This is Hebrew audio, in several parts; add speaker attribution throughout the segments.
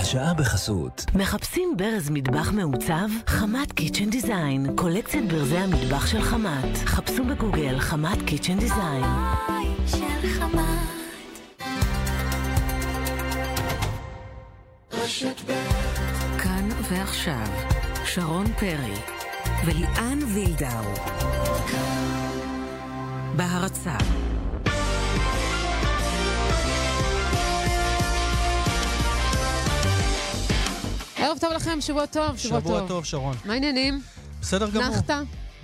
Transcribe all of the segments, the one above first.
Speaker 1: השעה בחסות.
Speaker 2: מחפשים ברז מטבח מעוצב? חמת קיצ'ן דיזיין. קולקציית ברזי המטבח של חמת. חפשו בגוגל חמת קיצ'ן דיזיין.
Speaker 3: של חמת.
Speaker 2: כאן ועכשיו, שרון פרי וליאן וילדאו. בהרצה.
Speaker 4: ערב טוב לכם, שבוע טוב, שבוע,
Speaker 5: שבוע טוב, שרון.
Speaker 4: מה העניינים?
Speaker 5: בסדר גמור.
Speaker 4: נחת?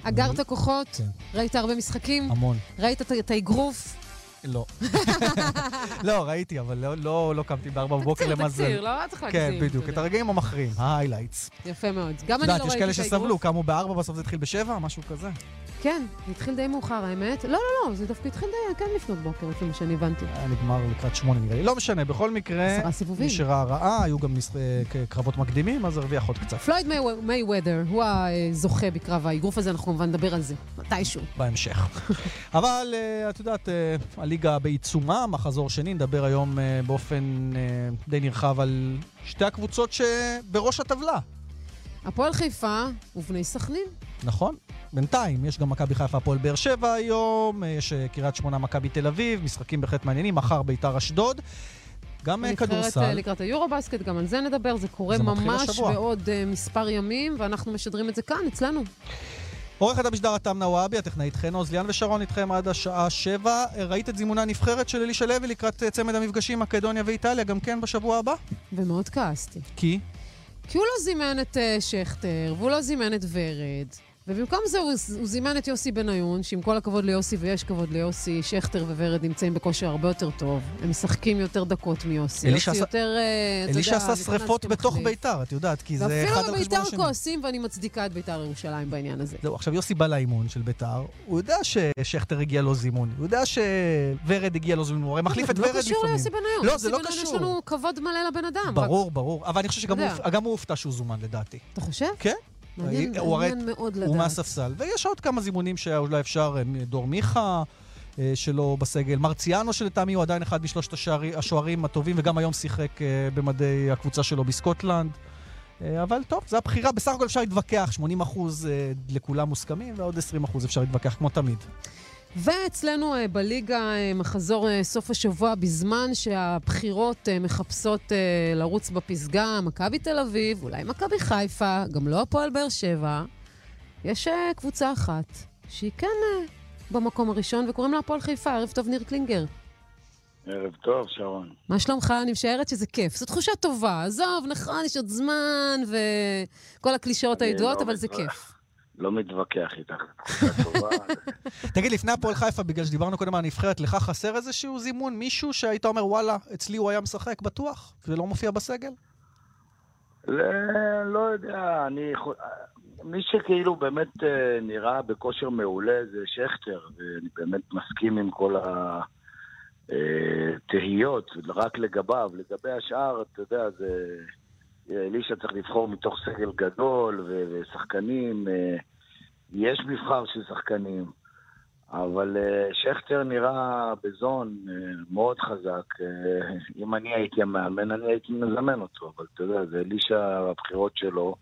Speaker 4: אגרת כוחות?
Speaker 5: כן.
Speaker 4: ראית הרבה משחקים?
Speaker 5: המון.
Speaker 4: ראית את- האגרוף?
Speaker 5: לא. לא, ראיתי, אבל לא- לא לא קמתי בארבע בבוקר למזל.
Speaker 4: תקציר, לא צריך להגזים.
Speaker 5: כן, בדיוק, את. הרגעים המכריעים, ההיילייטס.
Speaker 4: יפה מאוד. גם אני לא ראיתי
Speaker 5: יש
Speaker 4: את
Speaker 5: כאלה
Speaker 4: האגרוף.
Speaker 5: שסבלו, קמו בארבע, בסוף זה התחיל בשבע, משהו כזה.
Speaker 4: כן, התחיל די מאוחר האמת. לא, לא, לא, זה דווקא התחיל די, כן לפנות בוקר, לפי מה שאני הבנתי.
Speaker 5: היה נגמר לקראת שמונה נראה לי. לא משנה, בכל מקרה,
Speaker 4: עשרה סיבובים.
Speaker 5: נשארה רעה, היו גם אה, קרבות מקדימים, אז הרוויח עוד קצת.
Speaker 4: פלויד מיי וודר, הוא הזוכה בקרב האגרוף הזה, אנחנו כמובן נדבר על זה, מתישהו.
Speaker 5: בהמשך. אבל אה, את יודעת, אה, הליגה בעיצומה, מחזור שני, נדבר היום אה, באופן אה, די נרחב על שתי הקבוצות שבראש הטבלה.
Speaker 4: הפועל חיפה ובני סכנין.
Speaker 5: נכון. בינתיים, יש גם מכבי חיפה הפועל באר שבע היום, יש אה, קריית שמונה מכבי תל אביב, משחקים בהחלט מעניינים, מחר ביתר אשדוד. גם אה,
Speaker 4: נבחרת,
Speaker 5: כדורסל.
Speaker 4: אה, לקראת היורו-בסקט, גם על זה נדבר, זה קורה
Speaker 5: זה
Speaker 4: ממש. בעוד אה, מספר ימים, ואנחנו משדרים את זה כאן, אצלנו.
Speaker 5: עורכת המשדר אתם נוואבי, הטכנאית חן עוז, ליאן ושרון איתכם עד השעה שבע. ראית את זימוני הנבחרת של אלישע לוי לקראת צמד המפגשים מקדוניה ואיטליה, גם כן בשבוע הבא?
Speaker 4: ומאוד כעסתי.
Speaker 5: כי?
Speaker 4: כי הוא לא זימן את uh, שכטר, והוא לא זימן את ורד, ובמקום זה הוא, הוא זימן את יוסי בניון, שעם כל הכבוד ליוסי, ויש כבוד ליוסי, שכטר וורד נמצאים בכושר הרבה יותר טוב. הם משחקים יותר דקות מיוסי. יוסי
Speaker 5: עשה-
Speaker 4: יותר, אה, אתה יודע...
Speaker 5: אלישע עשה שריפות בתוך. ביתר, את יודעת, כי זה אחד
Speaker 4: ואפילו
Speaker 5: על חשבון
Speaker 4: בביתר
Speaker 5: השני.
Speaker 4: כועסים, ואני מצדיקה את ביתר ירושלים בעניין הזה.
Speaker 5: זהו, עכשיו יוסי בא לאימון של ביתר, הוא יודע ששכטר הגיע לו זימון, הוא יודע שוורד הגיע לו זימון, הוא הרי מחליף את
Speaker 4: זה
Speaker 5: ורד
Speaker 4: לא קשור
Speaker 5: לפעמים.
Speaker 4: ליוסי בניון.
Speaker 5: לא, זה לא קשור.
Speaker 4: יש לנו כבוד מלא לבן אדם.
Speaker 5: ברור, ברור. אבל אני חושב שגם הוא הופתע שהוא זומן, לדעתי.
Speaker 4: אתה חושב?
Speaker 5: כן.
Speaker 4: מעניין
Speaker 5: הוא
Speaker 4: מעניין מאוד לדעת.
Speaker 5: הוא מהספסל. ויש עוד כמה זימונים שאולי אפשר, אה, דור מיכה. אה, שלו בסגל. מרציאנו שלטעמי הוא עדיין אחד משלושת השערי- השוערים הטובים, וגם היום שיחק אה, במדי הקבוצה שלו בסקוטלנד. אבל טוב, זו הבחירה. בסך הכל אפשר להתווכח, 80 אחוז אה, לכולם מוסכמים, ועוד 20 אחוז אפשר להתווכח, כמו תמיד.
Speaker 4: ואצלנו אה, בליגה אה, מחזור אה, סוף השבוע, בזמן שהבחירות מחפשות לרוץ בפסגה, מכבי תל אביב, אולי מכבי חיפה, גם לא הפועל באר שבע, יש קבוצה אחת שהיא כן במקום הראשון, וקוראים לה הפועל חיפה. ערב טוב, ניר קלינגר.
Speaker 6: ערב טוב, שרון.
Speaker 4: מה שלומך? אני משערת שזה כיף. זו תחושה טובה. עזוב, נכון, יש עוד זמן, וכל הקלישאות
Speaker 6: אני
Speaker 4: הידועות,
Speaker 6: לא
Speaker 4: אבל זה
Speaker 6: מתווכח.
Speaker 4: כיף.
Speaker 6: לא מתווכח איתך, תחושה טובה.
Speaker 5: תגיד, לפני הפועל חיפה, בגלל שדיברנו קודם על הנבחרת, לך חסר איזשהו זימון? מישהו שהיית אומר, וואלה, אצלי הוא היה משחק בטוח, ולא מופיע בסגל?
Speaker 6: לא יודע, אני... מי שכאילו באמת אה, נראה בכושר מעולה זה שכטר, ואני באמת מסכים עם כל התהיות, רק לגביו. לגבי השאר, אתה יודע, זה... אלישע צריך לבחור מתוך סגל גדול ושחקנים. אה, יש מבחר של שחקנים, אבל אה, שכטר נראה בזון אה, מאוד חזק. אה, אם אני הייתי המאמן, אני הייתי מזמן אותו, אבל אתה יודע, זה אלישע הבחירות שלו.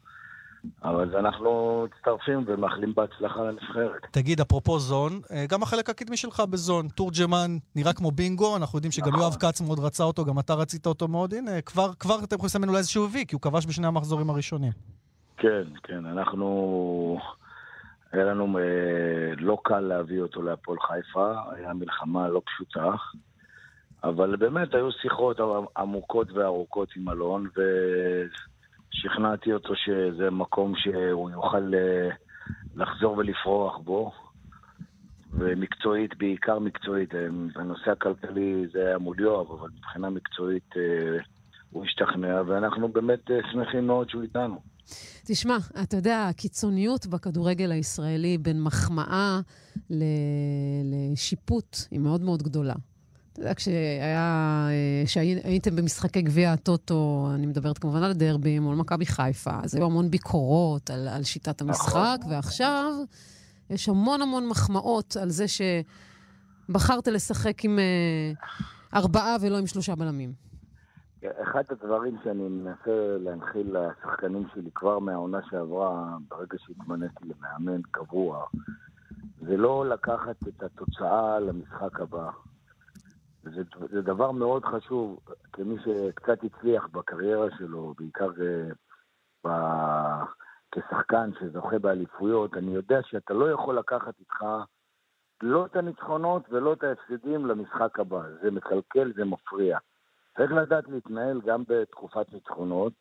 Speaker 6: אבל אנחנו מצטרפים ומאחלים בהצלחה לנבחרת.
Speaker 5: תגיד, אפרופו זון, אה, גם החלק הקדמי שלך בזון, תורג'מן נראה כמו בינגו, אנחנו יודעים שגם
Speaker 6: נכון.
Speaker 5: יואב כץ מאוד רצה אותו, גם אתה רצית אותו מאוד, הנה, כבר, כבר אתם יכולים לסמן אולי איזשהו וי, כי הוא כבש בשני המחזורים הראשונים.
Speaker 6: כן, כן, אנחנו... היה לנו אה, לא קל להביא אותו להפועל חיפה, היה מלחמה לא פשוטה, אבל באמת היו שיחות עמוקות וארוכות עם אלון, ושכנעתי אותו שזה מקום שהוא יוכל אה, לחזור ולפרוח בו, ומקצועית, בעיקר מקצועית, אה, הנושא הכלכלי זה היה מול יואב, אבל מבחינה מקצועית אה, הוא השתכנע, ואנחנו באמת שמחים מאוד שהוא איתנו.
Speaker 4: תשמע, אתה יודע, הקיצוניות בכדורגל הישראלי בין מחמאה. לשיפוט היא מאוד מאוד גדולה. אתה יודע, כשהיה, כשהייתם במשחקי גביע הטוטו, אני מדברת כמובן על דרבים, מול מכבי חיפה, אז היו המון ביקורות על, על שיטת המשחק, ועכשיו יש המון המון מחמאות על זה שבחרת לשחק עם אה, ארבעה ולא עם שלושה בלמים.
Speaker 6: אחד הדברים שאני מנסה להנחיל לשחקנים שלי כבר מהעונה שעברה, ברגע שהתמניתי למאמן קבוע, זה לא לקחת את התוצאה למשחק הבא. זה, זה דבר מאוד חשוב, כמי שקצת הצליח בקריירה שלו, בעיקר אה, ב, כשחקן שזוכה באליפויות, אני יודע שאתה לא יכול לקחת איתך לא את הניצחונות ולא את ההפסדים למשחק הבא. זה מקלקל, זה מפריע. צריך לדעת להתנהל גם בתקופת ניצחונות,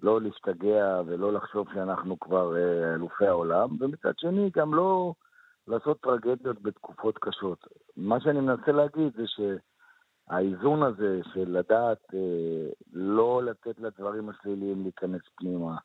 Speaker 6: לא להשתגע ולא לחשוב שאנחנו כבר אה, אלופי העולם, ומצד שני גם לא לעשות טרגדיות בתקופות קשות. מה שאני מנסה להגיד זה שהאיזון הזה של לדעת אה, לא לתת לדברים השליליים להיכנס פנימה,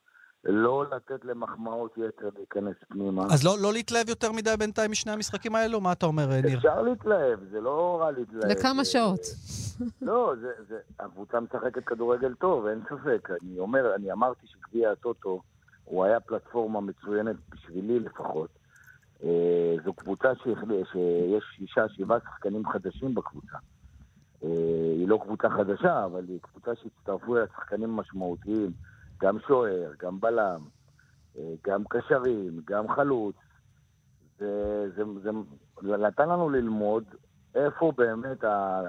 Speaker 6: לא לתת למחמאות יתר להיכנס פנימה.
Speaker 5: אז לא, לא להתלהב יותר מדי בינתיים משני המשחקים האלו? מה אתה אומר, ניר?
Speaker 6: אפשר להתלהב, זה לא רע להתלהב.
Speaker 4: לכמה שעות.
Speaker 6: לא, זה, זה, הקבוצה משחקת כדורגל טוב, אין ספק. אני אומר, אני אמרתי שגביע הטוטו, הוא היה פלטפורמה מצוינת בשבילי לפחות. אה, זו קבוצה שיש שישה, שבעה שחקנים חדשים בקבוצה. אה, היא לא קבוצה חדשה, אבל היא קבוצה שהצטרפו אליה שחקנים משמעותיים, גם שוער, גם בלם, אה, גם קשרים, גם חלוץ. זה, זה, זה, זה נתן לנו ללמוד איפה באמת ה...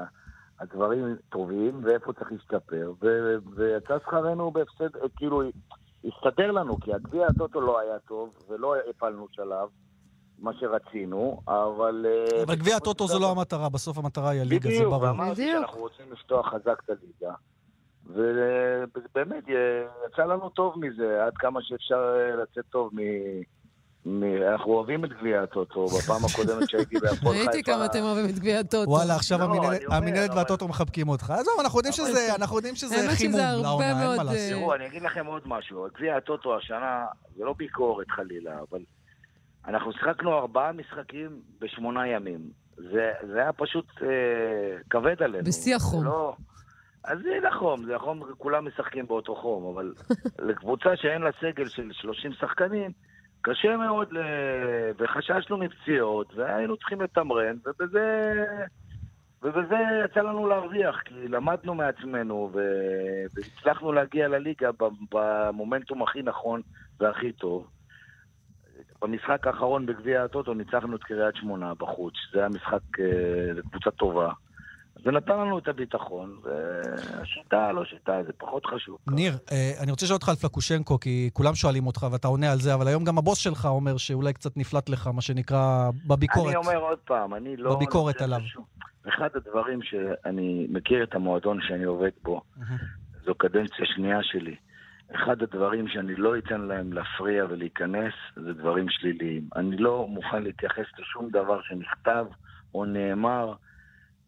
Speaker 6: הדברים טובים ואיפה צריך להשתפר, ו- ויצא שכרנו בהפסד, כאילו, הסתדר לנו, כי הגביע הטוטו לא היה טוב, ולא הפלנו שלב, מה שרצינו, אבל... אה,
Speaker 5: אבל גביע הטוטו זה לא המטרה, בסוף המטרה היא הליגה, זה
Speaker 6: בדיוק,
Speaker 5: ברור.
Speaker 6: ואמרתי
Speaker 4: בדיוק.
Speaker 6: שאנחנו רוצים לפתוח חזק את הליגה. ובאמת, אה, יצא לנו טוב מזה, עד כמה שאפשר אה, לצאת טוב מ... מ... אנחנו אוהבים את גביע הטוטו, בפעם הקודמת שהייתי בהפועל חיפה.
Speaker 4: ראיתי כמה אתם אוהבים את גביע הטוטו.
Speaker 5: וואלה, עכשיו
Speaker 6: לא,
Speaker 5: המינהלת- והטוטו מחבקים אותך. עזוב, אנחנו יודעים שזה- אנחנו יודעים שזה חימום לעונה, אין
Speaker 4: מאוד,
Speaker 5: מה לעשות.
Speaker 6: תראו, אני אגיד לכם עוד משהו. גביע הטוטו השנה, זה לא ביקורת חלילה, אבל אנחנו שיחקנו ארבעה משחקים בשמונה ימים. זה, זה היה פשוט אה, כבד עלינו.
Speaker 4: בשיא החום.
Speaker 6: לא... אז זה החום, זה החום, כולם משחקים באותו חום, אבל לקבוצה שאין לה סגל של 30 שחקנים, קשה מאוד, ל... וחששנו מפציעות, והיינו צריכים לתמרן, ובזה... ובזה יצא לנו להרוויח, כי למדנו מעצמנו ו... והצלחנו להגיע לליגה במומנטום הכי נכון והכי טוב. במשחק האחרון בגביע הטוטו ניצחנו את קריית שמונה בחוץ, זה היה משחק אה, לקבוצה טובה. זה נתן לנו את הביטחון, והשיטה, לא שיטה, זה פחות חשוב.
Speaker 5: ניר, אה, אני רוצה לשאול אותך על פלקושנקו, כי כולם שואלים אותך ואתה עונה על זה, אבל היום גם הבוס שלך אומר שאולי קצת נפלט לך, מה שנקרא, בביקורת.
Speaker 6: אני אומר עוד פעם, אני לא...
Speaker 5: בביקורת עליו.
Speaker 6: לשום- אחד הדברים שאני מכיר את המועדון שאני עובד בו. זו קדנציה שנייה שלי. אחד הדברים שאני לא אתן להם להפריע ולהיכנס, זה דברים שליליים. אני לא מוכן להתייחס לשום דבר שנכתב או נאמר,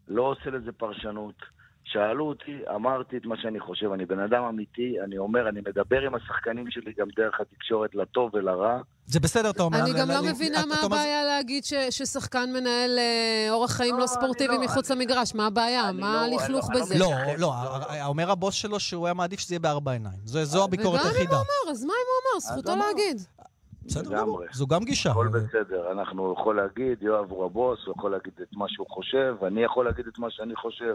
Speaker 6: לא עושה לזה פרשנות. שאלו אותי, אמרתי את מה שאני חושב. אני בן אדם אמיתי, אני אומר, אני מדבר עם השחקנים שלי גם דרך התקשורת, לטוב ולרע.
Speaker 5: זה בסדר, אתה אומר.
Speaker 4: אני גם לא מבינה מה הבעיה להגיד ששחקן מנהל אה, אורח חיים
Speaker 6: לא,
Speaker 4: לא ספורטיבי
Speaker 6: לא-
Speaker 4: מחוץ למגרש. מה הבעיה? מה הלכלוך
Speaker 6: לא-
Speaker 4: בזה?
Speaker 5: לא, לא. אומר הבוס שלו שהוא היה מעדיף שזה יהיה בארבע עיניים. זו- זו הביקורת
Speaker 4: וגם אם
Speaker 5: היחידה.
Speaker 4: אמר, אז מה אם הוא אמר? זכותו. להגיד.
Speaker 5: בסדר. גמור, זו גם גישה.
Speaker 6: הכל בסדר, אנחנו יכול להגיד, יואב הוא הבוס, הוא יכול להגיד את מה שהוא חושב, אני יכול להגיד את מה שאני חושב.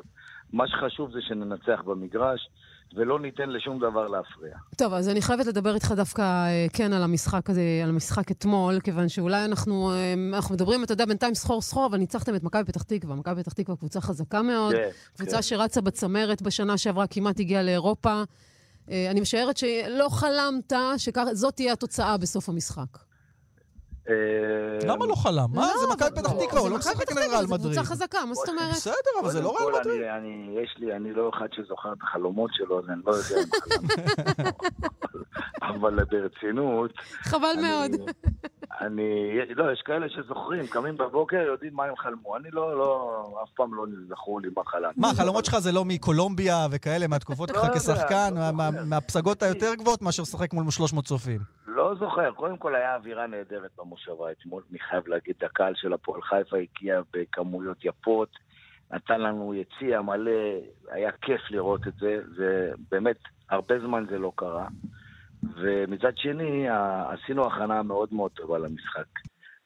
Speaker 6: מה שחשוב זה שננצח במגרש, ולא ניתן לשום דבר להפריע.
Speaker 4: טוב, אז אני חייבת לדבר איתך דווקא אה, כן על המשחק הזה, על המשחק אתמול, כיוון שאולי אנחנו, אה, אנחנו מדברים, אתה יודע, בינתיים סחור סחור, אבל ניצחתם את מכבי פתח תקווה. מכבי פתח תקווה קבוצה חזקה מאוד,
Speaker 6: כן,
Speaker 4: קבוצה
Speaker 6: כן.
Speaker 4: שרצה בצמרת בשנה שעברה, כמעט הגיעה לאירופה. אה, אני משערת שלא חלמת שזאת תהיה התוצאה בסוף המשחק.
Speaker 6: אה,
Speaker 5: למה לא חלם? מה, זה
Speaker 4: אבל-
Speaker 5: מכבי פתח
Speaker 6: לא,
Speaker 5: תקווה, הוא
Speaker 4: זה
Speaker 5: לא משחק נגד ריאל מדריד.
Speaker 4: קבוצה חזקה, מה זאת אומרת?
Speaker 5: בסדר, אבל זה לא ריאל מדריד.
Speaker 6: יש לי, אני לא אחד שזוכר את החלומות שלו, אז אני לא יודע אם חלמתי. אבל ברצינות,
Speaker 4: חבל
Speaker 6: אני-
Speaker 4: מאוד.
Speaker 6: אני, לא, יש כאלה שזוכרים, קמים בבוקר, יודעים מה הם חלמו. אני לא, לא, אף פעם לא זכור לי מה חלמתי.
Speaker 5: מה, החלומות שלך זה לא מקולומביה וכאלה, מהתקופות
Speaker 6: לא
Speaker 5: שלך
Speaker 6: יודע,
Speaker 5: כשחקן,
Speaker 6: לא
Speaker 5: מה- מה-. מהפסגות היותר גבוהות מאשר לשחק מול 300 צופים?
Speaker 6: לא זוכר. קודם כל היה אווירה נהדרת במושבה אתמול, אני חייב להגיד, הקהל של הפועל חיפה הגיע בכמויות יפות, נתן לנו יציע מלא, היה כיף לראות את זה, זה באמת, הרבה זמן זה לא קרה. ומצד שני, עשינו הכנה מאוד מאוד טובה למשחק.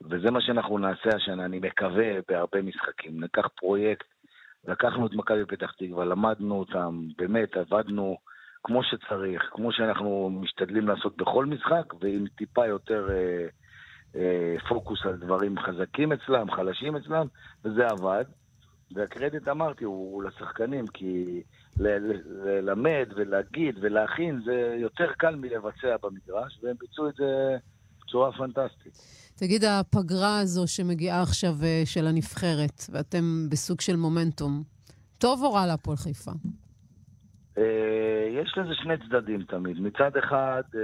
Speaker 6: וזה מה שאנחנו נעשה השנה, אני מקווה, בהרבה משחקים. ניקח פרויקט לקחנו את מכבי פתח תקווה, למדנו אותם, באמת, עבדנו כמו שצריך, כמו שאנחנו משתדלים לעשות בכל משחק, ועם טיפה יותר אה, אה, פוקוס על דברים חזקים אצלם, חלשים אצלם, וזה עבד. והקרדיט, אמרתי, הוא, לשחקנים, כי ללמד ולהגיד ולהכין זה יותר קל מלבצע במגרש, והם ביצעו את זה בצורה פנטסטית.
Speaker 4: תגיד, הפגרה הזו שמגיעה עכשיו אה, של הנבחרת, ואתם בסוג של מומנטום, טוב או רע להפועל חיפה?
Speaker 6: אה, יש לזה שני צדדים תמיד. מצד אחד אה,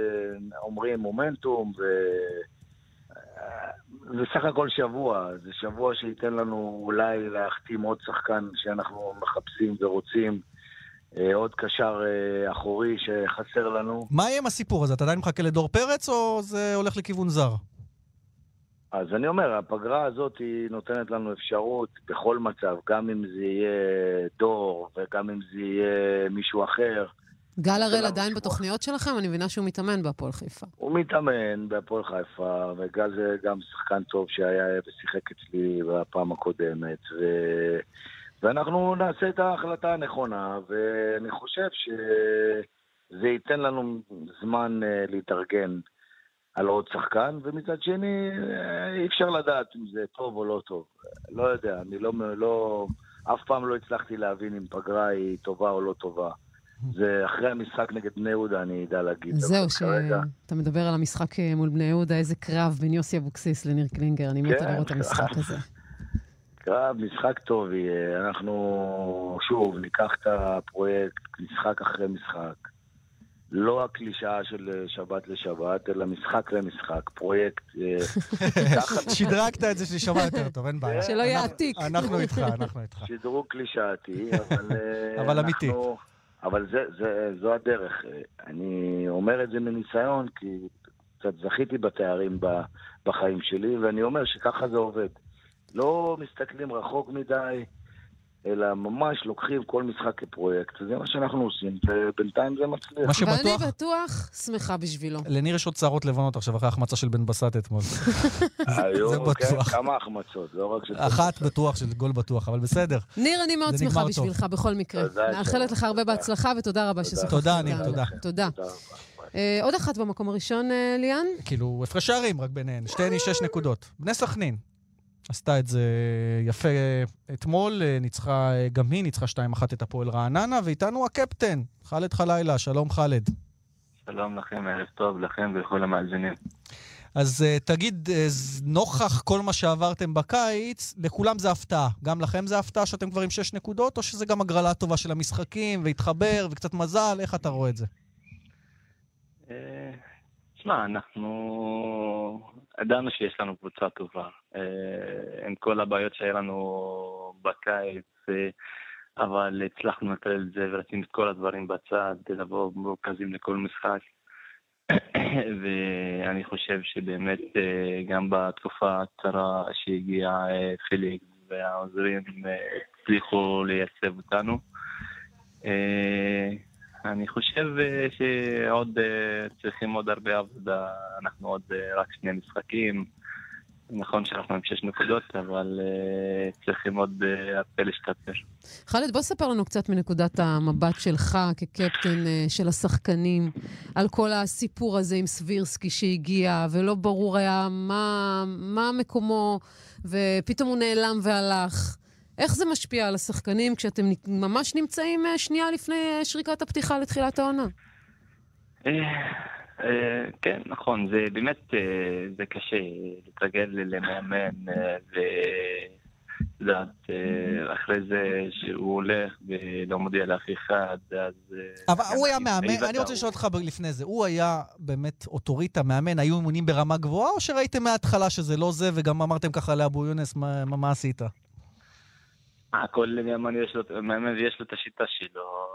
Speaker 6: אומרים מומנטום, ו... זה סך הכל שבוע, זה שבוע שייתן לנו אולי להחתים עוד שחקן שאנחנו מחפשים ורוצים, עוד קשר אחורי שחסר לנו.
Speaker 5: מה יהיה עם הסיפור הזה? אתה עדיין מחכה לדור פרץ או זה הולך לכיוון זר?
Speaker 6: אז אני אומר, הפגרה הזאת היא נותנת לנו אפשרות בכל מצב, גם אם זה יהיה דור וגם אם זה יהיה מישהו אחר.
Speaker 4: גל הראל עדיין בתוכניות שלכם? אני מבינה שהוא מתאמן בהפועל חיפה.
Speaker 6: הוא מתאמן בהפועל חיפה, וגל זה גם שחקן טוב שהיה ושיחק אצלי בפעם הקודמת. ו... ואנחנו נעשה את ההחלטה הנכונה, ואני חושב שזה ייתן לנו זמן אה, להתארגן. על עוד שחקן, ומצד שני, אה, אי אפשר לדעת אם זה טוב או לא טוב. לא יודע, אני לא, לא... אף פעם לא הצלחתי להבין אם פגרה היא טובה או לא טובה. זה אחרי המשחק נגד בני יהודה, אני אדע להגיד.
Speaker 4: זהו, שאתה מדבר על המשחק אה, מול בני יהודה, איזה קרב בין יוסי אבוקסיס לניר קלינגר, אני מתה כן, לראות את המשחק הזה.
Speaker 6: קרב, משחק טוב יהיה. אנחנו, שוב, ניקח את הפרויקט משחק אחרי משחק. לא הקלישאה של אה, שבת לשבת, אלא משחק למשחק, פרויקט.
Speaker 5: אה, שדרגת את זה שיישמע יותר טוב, אין בעיה.
Speaker 4: שלא יעתיק.
Speaker 5: אנחנו איתך, אנחנו איתך.
Speaker 6: שדרוג קלישאתי, אבל...
Speaker 5: אבל אמיתי.
Speaker 6: אבל זה, זה, זו הדרך. אני אומר את זה מניסיון, כי קצת זכיתי בתארים בחיים שלי, ואני אומר שככה זה עובד. לא מסתכלים רחוק מדי, אלא ממש לוקחים כל משחק כפרויקט. זה מה שאנחנו עושים, ובינתיים זה מצליח.
Speaker 4: מה שבטוח... ואני בטוח שמחה בשבילו.
Speaker 5: לניר יש עוד שערות לבנות עכשיו, אחרי החמצה של בן בסט אתמול.
Speaker 6: היום, כן, כמה החמצות, לא רק של...
Speaker 5: אחת בטוח, של גול בטוח, אבל בסדר.
Speaker 4: ניר, אני מאוד שמחה בשבילך בכל מקרה. מאחלת לך הרבה בהצלחה, ותודה רבה ששוחחת
Speaker 5: תודה, ניר, תודה.
Speaker 4: תודה. אה, עוד אחת במקום הראשון, אה, ליאן?
Speaker 5: כאילו, הפרש שערים רק ביניהן, שתיהן שש נקודות. בני סכנין, עשתה את זה יפה אתמול, ניצחה גם היא, ניצחה 2-1 את הפועל רעננה, ואיתנו הקפטן, חאלד חלילה, שלום חאלד.
Speaker 1: שלום לכם, ערב טוב לכם ולכל המאזינים.
Speaker 5: אז uh, תגיד, uh, נוכח כל מה שעברתם בקיץ, לכולם זה הפתעה. גם לכם זה הפתעה שאתם כבר עם שש נקודות, או שזה גם הגרלה טובה של המשחקים, והתחבר, וקצת מזל? איך אתה רואה את זה?
Speaker 1: תשמע, אנחנו ידענו שיש לנו קבוצה טובה. אה, עם כל הבעיות שהיה לנו בקיץ, אה, אבל הצלחנו לנטרל את זה ולשים את כל הדברים בצד, לבוא מרוכזים לכל משחק. ואני חושב שבאמת אה, גם בתקופה הקצרה שהגיע פיליק והעוזרים הצליחו לייצב אותנו. אני חושב אה, שעוד אה, צריכים עוד הרבה עבודה, אנחנו עוד אה, רק שני משחקים. נכון שאנחנו עם שש נקודות, אבל uh, צריכים עוד הרבה להשתפר.
Speaker 4: חאלד, בוא ספר לנו קצת מנקודת המבט שלך כקפטן uh, של השחקנים, על כל הסיפור הזה עם סבירסקי שהגיע, ולא ברור היה מה, מה מקומו, ופתאום הוא נעלם והלך. איך זה משפיע על השחקנים כשאתם ממש נמצאים אה, שנייה לפני אה, שריקת הפתיחה לתחילת העונה?
Speaker 1: אה, כן, נכון, זה באמת, זה קשה להתרגל למאמן ו... יודעת, אחרי זה שהוא הולך ולא מודיע לאף אחד, אז...
Speaker 5: אבל הוא היה מאמן, אני רוצה לשאול אותך לפני זה, הוא היה באמת אוטוריטה, מאמן, היו אימונים ברמה גבוהה, או שראיתם מההתחלה שזה לא זה, וגם אמרתם ככה לאבו יונס, מה עשית?
Speaker 1: כל מאמן יש לו, מאמן יש לו את השיטה שלו.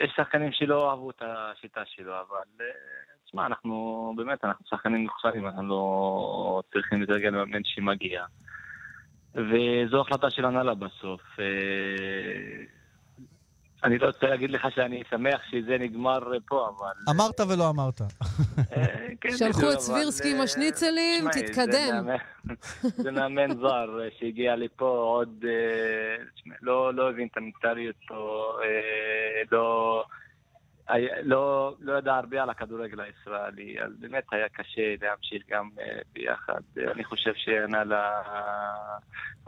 Speaker 1: יש שחקנים שלא אהבו את השיטה שלו, אבל אה, תשמע, אנחנו באמת, אנחנו שחקנים מוכשרים, אנחנו לא צריכים להתרגל למאמן שמגיע. וזו החלטה של הנהלה בסוף. אה, אני לא רוצה להגיד לך שאני שמח שזה נגמר פה, אבל...
Speaker 5: אמרת ולא אמרת.
Speaker 1: אה, כן,
Speaker 4: שלחו את סבירסקי עם השניצלים,
Speaker 1: אה, תשמעי,
Speaker 4: תתקדם.
Speaker 1: זה מאמן- זר אה, שהגיע לפה עוד... אה, לא לא הבין את המנטליות פה, אה, לא... לא, לא ידע הרבה על הכדורגל הישראלי, אז באמת היה קשה להמשיך גם אה, ביחד. אני חושב שענה לה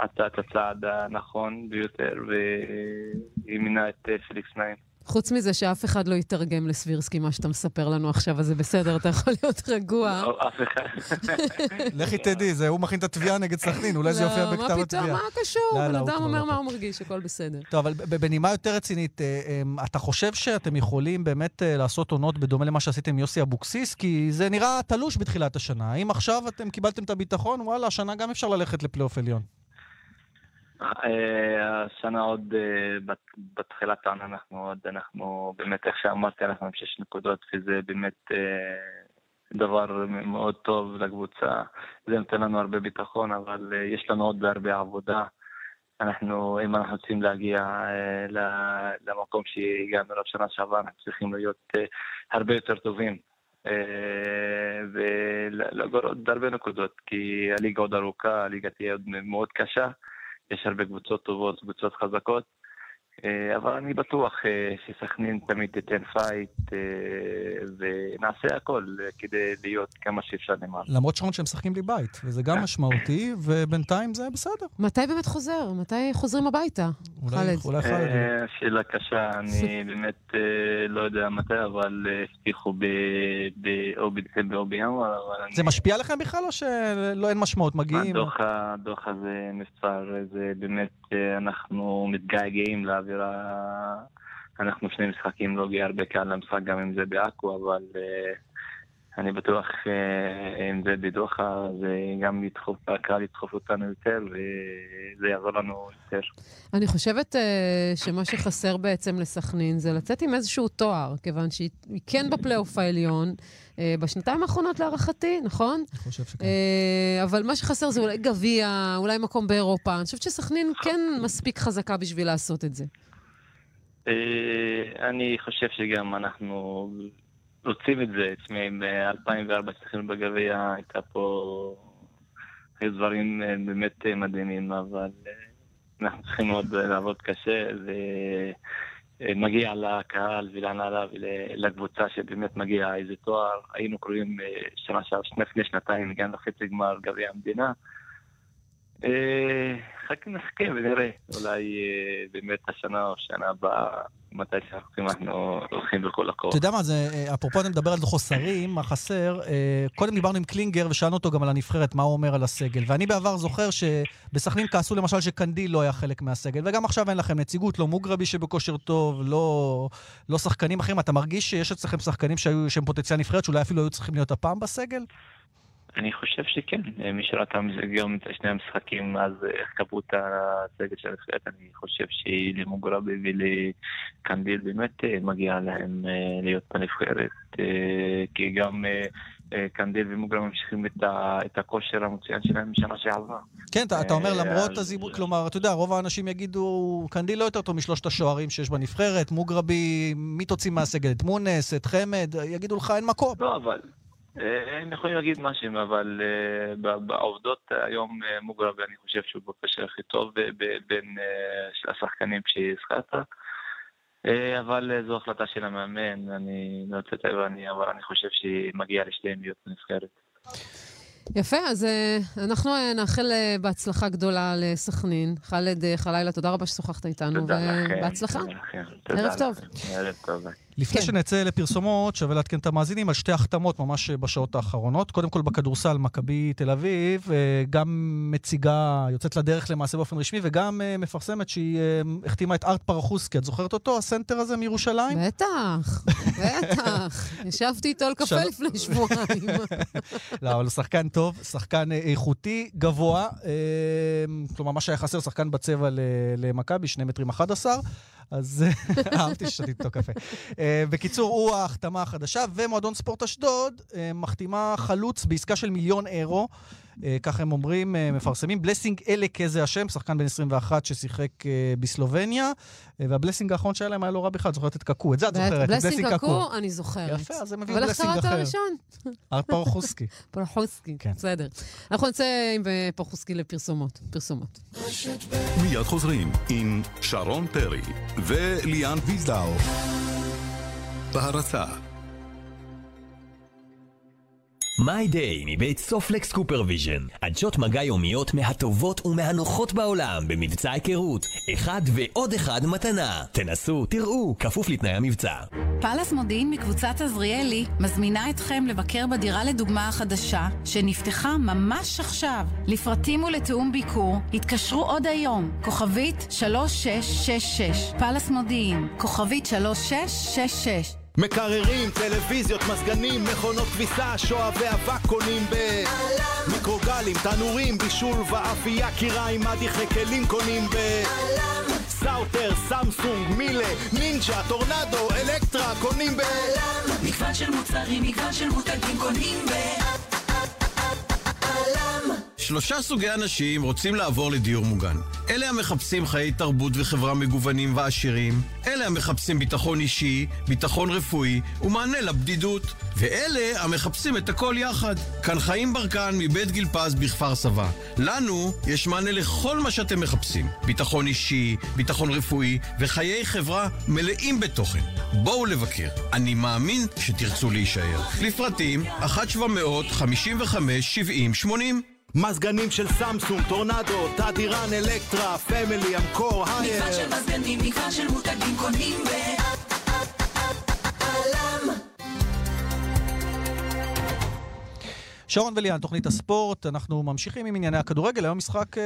Speaker 1: את הצעד הנכון ביותר, והיא מינה את אה, פליקס נעים.
Speaker 4: חוץ מזה שאף אחד לא יתרגם לסבירסקי מה שאתה מספר לנו עכשיו, אז זה בסדר, אתה יכול להיות רגוע.
Speaker 1: לא, אף אחד.
Speaker 5: לכי תדעי, זה הוא מכין את התביעה נגד סכנין, אולי זה יופיע
Speaker 4: לא,
Speaker 5: בכתב
Speaker 4: מה פתאום,
Speaker 5: התביעה.
Speaker 4: מה קשור?
Speaker 5: לא,
Speaker 4: בן
Speaker 5: לא, הוא
Speaker 4: אדם אומר
Speaker 5: לא
Speaker 4: מה. הוא מרגיש, הכל בסדר.
Speaker 5: טוב, אבל בנימה יותר רצינית, אה, אה, אתה חושב שאתם יכולים באמת אה, לעשות עונות בדומה למה שעשיתם עם יוסי אבוקסיס? כי זה נראה תלוש בתחילת השנה. האם עכשיו אתם קיבלתם את הביטחון, וואלה, השנה גם אפשר ללכת לפלייאוף עליון.
Speaker 1: אה, השנה עוד אה, בת- בתחילת העונה אנחנו עוד, אנחנו באמת, איך שאמרתי, אנחנו עם שש נקודות, וזה באמת אה, דבר מאוד טוב לקבוצה. זה נותן לנו הרבה ביטחון, אבל יש לנו עוד הרבה עבודה. אנחנו, אם אנחנו רוצים להגיע למקום שהגענו אליו שנה שעברה, אנחנו צריכים להיות הרבה יותר טובים. ולגור עוד הרבה נקודות, כי הליגה עוד ארוכה, הליגה תהיה עוד מאוד קשה. יש הרבה קבוצות טובות, קבוצות חזקות, אבל אני בטוח אה, שסכנין תמיד תיתן פייט, אה, ונעשה הכל אה, כדי להיות כמה שאפשר למעלה.
Speaker 5: למרות שעוד שהם משחקים בלי בית, וזה גם משמעותי, ובינתיים זה בסדר.
Speaker 4: מתי באמת חוזר? מתי חוזרים הביתה?
Speaker 5: אולי-
Speaker 4: חאלד.
Speaker 5: אולי חאלד.
Speaker 1: אה, שאלה קשה, אני באמת אה, לא יודע מתי, אבל אה, הבטיחו או בדצמבר או בינואר, אבל אני...
Speaker 5: זה משפיע עליכם בכלל, או שלא אין משמעות? מגיעים?
Speaker 1: הדוח, הזה נבצר, זה באמת, אה, אנחנו מתגעגעים לאווירה, אנחנו שני משחקים לא הגיע הרבה קהל למשחק, גם אם זה בעכו, אבל אה, אני בטוח אה, אם זה בדוחה, זה גם ידחוף, הקהל ידחוף אותנו יותר, וזה יעזור לנו יותר.
Speaker 4: אני חושבת אה, שמה שחסר בעצם לסכנין זה לצאת עם איזשהו תואר, כיוון שהיא היא כן בפלייאוף העליון, אה, בשנתיים האחרונות להערכתי, נכון?
Speaker 5: אני חושב שכן.
Speaker 4: אה, אבל מה שחסר זה אולי גביע, אולי מקום באירופה. אני חושבת שסכנין כן מספיק חזקה בשביל לעשות את זה.
Speaker 1: אה, אני חושב שגם אנחנו רוצים את זה. תשמעי, ב-2004 שחקנו בגביע, הייתה פה... היו דברים אה, באמת אה, מדהימים, אבל אה, אנחנו צריכים עוד לעבוד קשה, ומגיע לקהל ולהנהלה ולקבוצה שבאמת מגיע איזה תואר. היינו קרובים שנה שעברה, לפני שנתיים, הגענו לחצי גמר גביע המדינה. אה, חכה נחכה ונראה, אולי אה, באמת השנה או שנה הבאה, מתי שאנחנו אנחנו הולכים בכל הכוח.
Speaker 5: אתה יודע מה, זה, אה, אפרופו אתה מדבר על חוסרים, מה חסר, אה, קודם דיברנו עם קלינגר ושאלנו אותו גם על הנבחרת, מה הוא אומר על הסגל. ואני בעבר זוכר שבסכנין כעסו למשל שקנדיל לא היה חלק מהסגל, וגם עכשיו אין לכם נציגות, לא מוגרבי שבכושר טוב, לא, לא שחקנים אחרים. אתה מרגיש שיש אצלכם שחקנים שהם פוטנציאל נבחרת, שאולי אפילו היו צריכים להיות הפעם בסגל?
Speaker 1: אני חושב שכן, אה, מי שראה גם את שני המשחקים, אז אה, איך קבעו את הסגל של הנבחרת, אני חושב שלמוגרבי ולקנדיל באמת אה, מגיע להם להיות בנבחרת, כי גם קנדיל ומוגרבי ממשיכים את הכושר המצוין שלהם משנה שעברה.
Speaker 5: כן, אתה, אומר למרות הזיהוי, כלומר, אתה יודע, רוב האנשים יגידו, קנדיל לא יותר טוב משלושת השוערים שיש בנבחרת, מוגרבי, מי תוציא מהסגל? את מונס, את חמד, יגידו לך אין מקום.
Speaker 1: לא, אבל הם יכולים להגיד משהו, אבל אה, בעובדות היום אה, מוגרבי, אני חושב שהוא בקשר הכי טוב בין אה, השחקנים שהזכרת. אה, אבל אה, זו החלטה של המאמן, אני לא לתאר, אני- אבל אני חושב שמגיע לשתיהם להיות בנבחרת.
Speaker 4: יפה, אז אה, אנחנו אה, נאחל אה, בהצלחה גדולה לסכנין. חאלד אה, חלילה, תודה רבה ששוחחת איתנו. ובהצלחה. ערב טוב.
Speaker 1: ערב טוב.
Speaker 5: לפני
Speaker 4: כן.
Speaker 5: שנצא לפרסומות, שווה לעדכן את המאזינים על שתי החתמות ממש בשעות האחרונות. קודם כל בכדורסל, מכבי תל אביב, אה, גם מציגה, יוצאת לדרך למעשה באופן רשמי, וגם אה, מפרסמת שהיא אה, החתימה את ארט פרחוסקי. את זוכרת אותו, הסנטר הזה מירושלים?
Speaker 4: בטח, בטח. ישבתי איתו על קפה. לפני שבועיים.
Speaker 5: לא, אבל הוא שחקן טוב, שחקן איכותי, גבוה. כלומר, מה שהיה חסר, שחקן בצבע למכבי, שני מטרים 11. אז אה, אהבתי ששתית איתו קפה. אה, בקיצור, הוא ההחתמה החדשה, ומועדון ספורט אשדוד אה, מחתימה חלוץ בעסקה של מיליון אירו. אה, כך הם אומרים, אה, מפרסמים. בלסינג אלקה זה השם, שחקן בן 21 ששיחק אה, בסלובניה, והבלסינג האחרון שהיה להם היה לא רע בכלל, זוכרת את קקו, את זה את זוכרת,
Speaker 4: בלסינג קקו, אני זוכרת.
Speaker 5: יפה, אז הם הביאו
Speaker 4: אבל איך
Speaker 5: בלסינג
Speaker 4: קראת
Speaker 5: אחר.
Speaker 4: הראשון?
Speaker 5: פרחוסקי.
Speaker 4: פרחוסקי,
Speaker 5: כן.
Speaker 4: בסדר. אנחנו נצא עם פרחוסקי לפרסומות. פרסומות.
Speaker 7: מיד חוזרים עם שרון פרי וליאן ויזדאו. בהרצה
Speaker 8: MyDay מבית סופלקס CooperVision. עדשות מגע יומיות מהטובות ומהנוחות בעולם במבצע היכרות. אחד ועוד אחד מתנה. תנסו, תראו, כפוף לתנאי המבצע.
Speaker 9: פאלאס מודיעין מקבוצת עזריאלי מזמינה אתכם לבקר בדירה לדוגמה החדשה שנפתחה ממש עכשיו. לפרטים ולתיאום ביקור התקשרו עוד היום, כוכבית 3666, פאלאס מודיעין, כוכבית 3666
Speaker 10: מקררים, טלוויזיות, מזגנים, מכונות כביסה, שואבי אבק קונים ב... מיקרוגלים, תנורים, בישול ואפייה, קיריים, מדיחי כלים קונים ב... סאוטר, סמסונג, מילה, נינג'ה, טורנדו, אלקטרה, קונים ב...
Speaker 3: מגוון של מוצרים, מגוון של מותגים קונים ב...
Speaker 11: שלושה סוגי אנשים רוצים לעבור לדיור מוגן. אלה המחפשים חיי תרבות וחברה מגוונים ועשירים, אלה המחפשים ביטחון אישי, ביטחון רפואי ומענה לבדידות, ואלה המחפשים את הכל יחד. כאן חיים ברקן מבית גיל פז בכפר סבא. לנו יש מענה לכל מה שאתם מחפשים. ביטחון אישי, ביטחון רפואי וחיי חברה מלאים בתוכן. בואו לבקר. אני מאמין שתרצו להישאר. לפרטים 1-755-70-80
Speaker 10: מזגנים של סמסונג, טורנדו, תדירן, אלקטרה, פמילי, אמקור, הייר.
Speaker 3: מגוון של מזגנים, מגוון של מותגים קונים ב...
Speaker 5: שרון וליאן, תוכנית הספורט, אנחנו ממשיכים עם ענייני הכדורגל, היום משחק אה,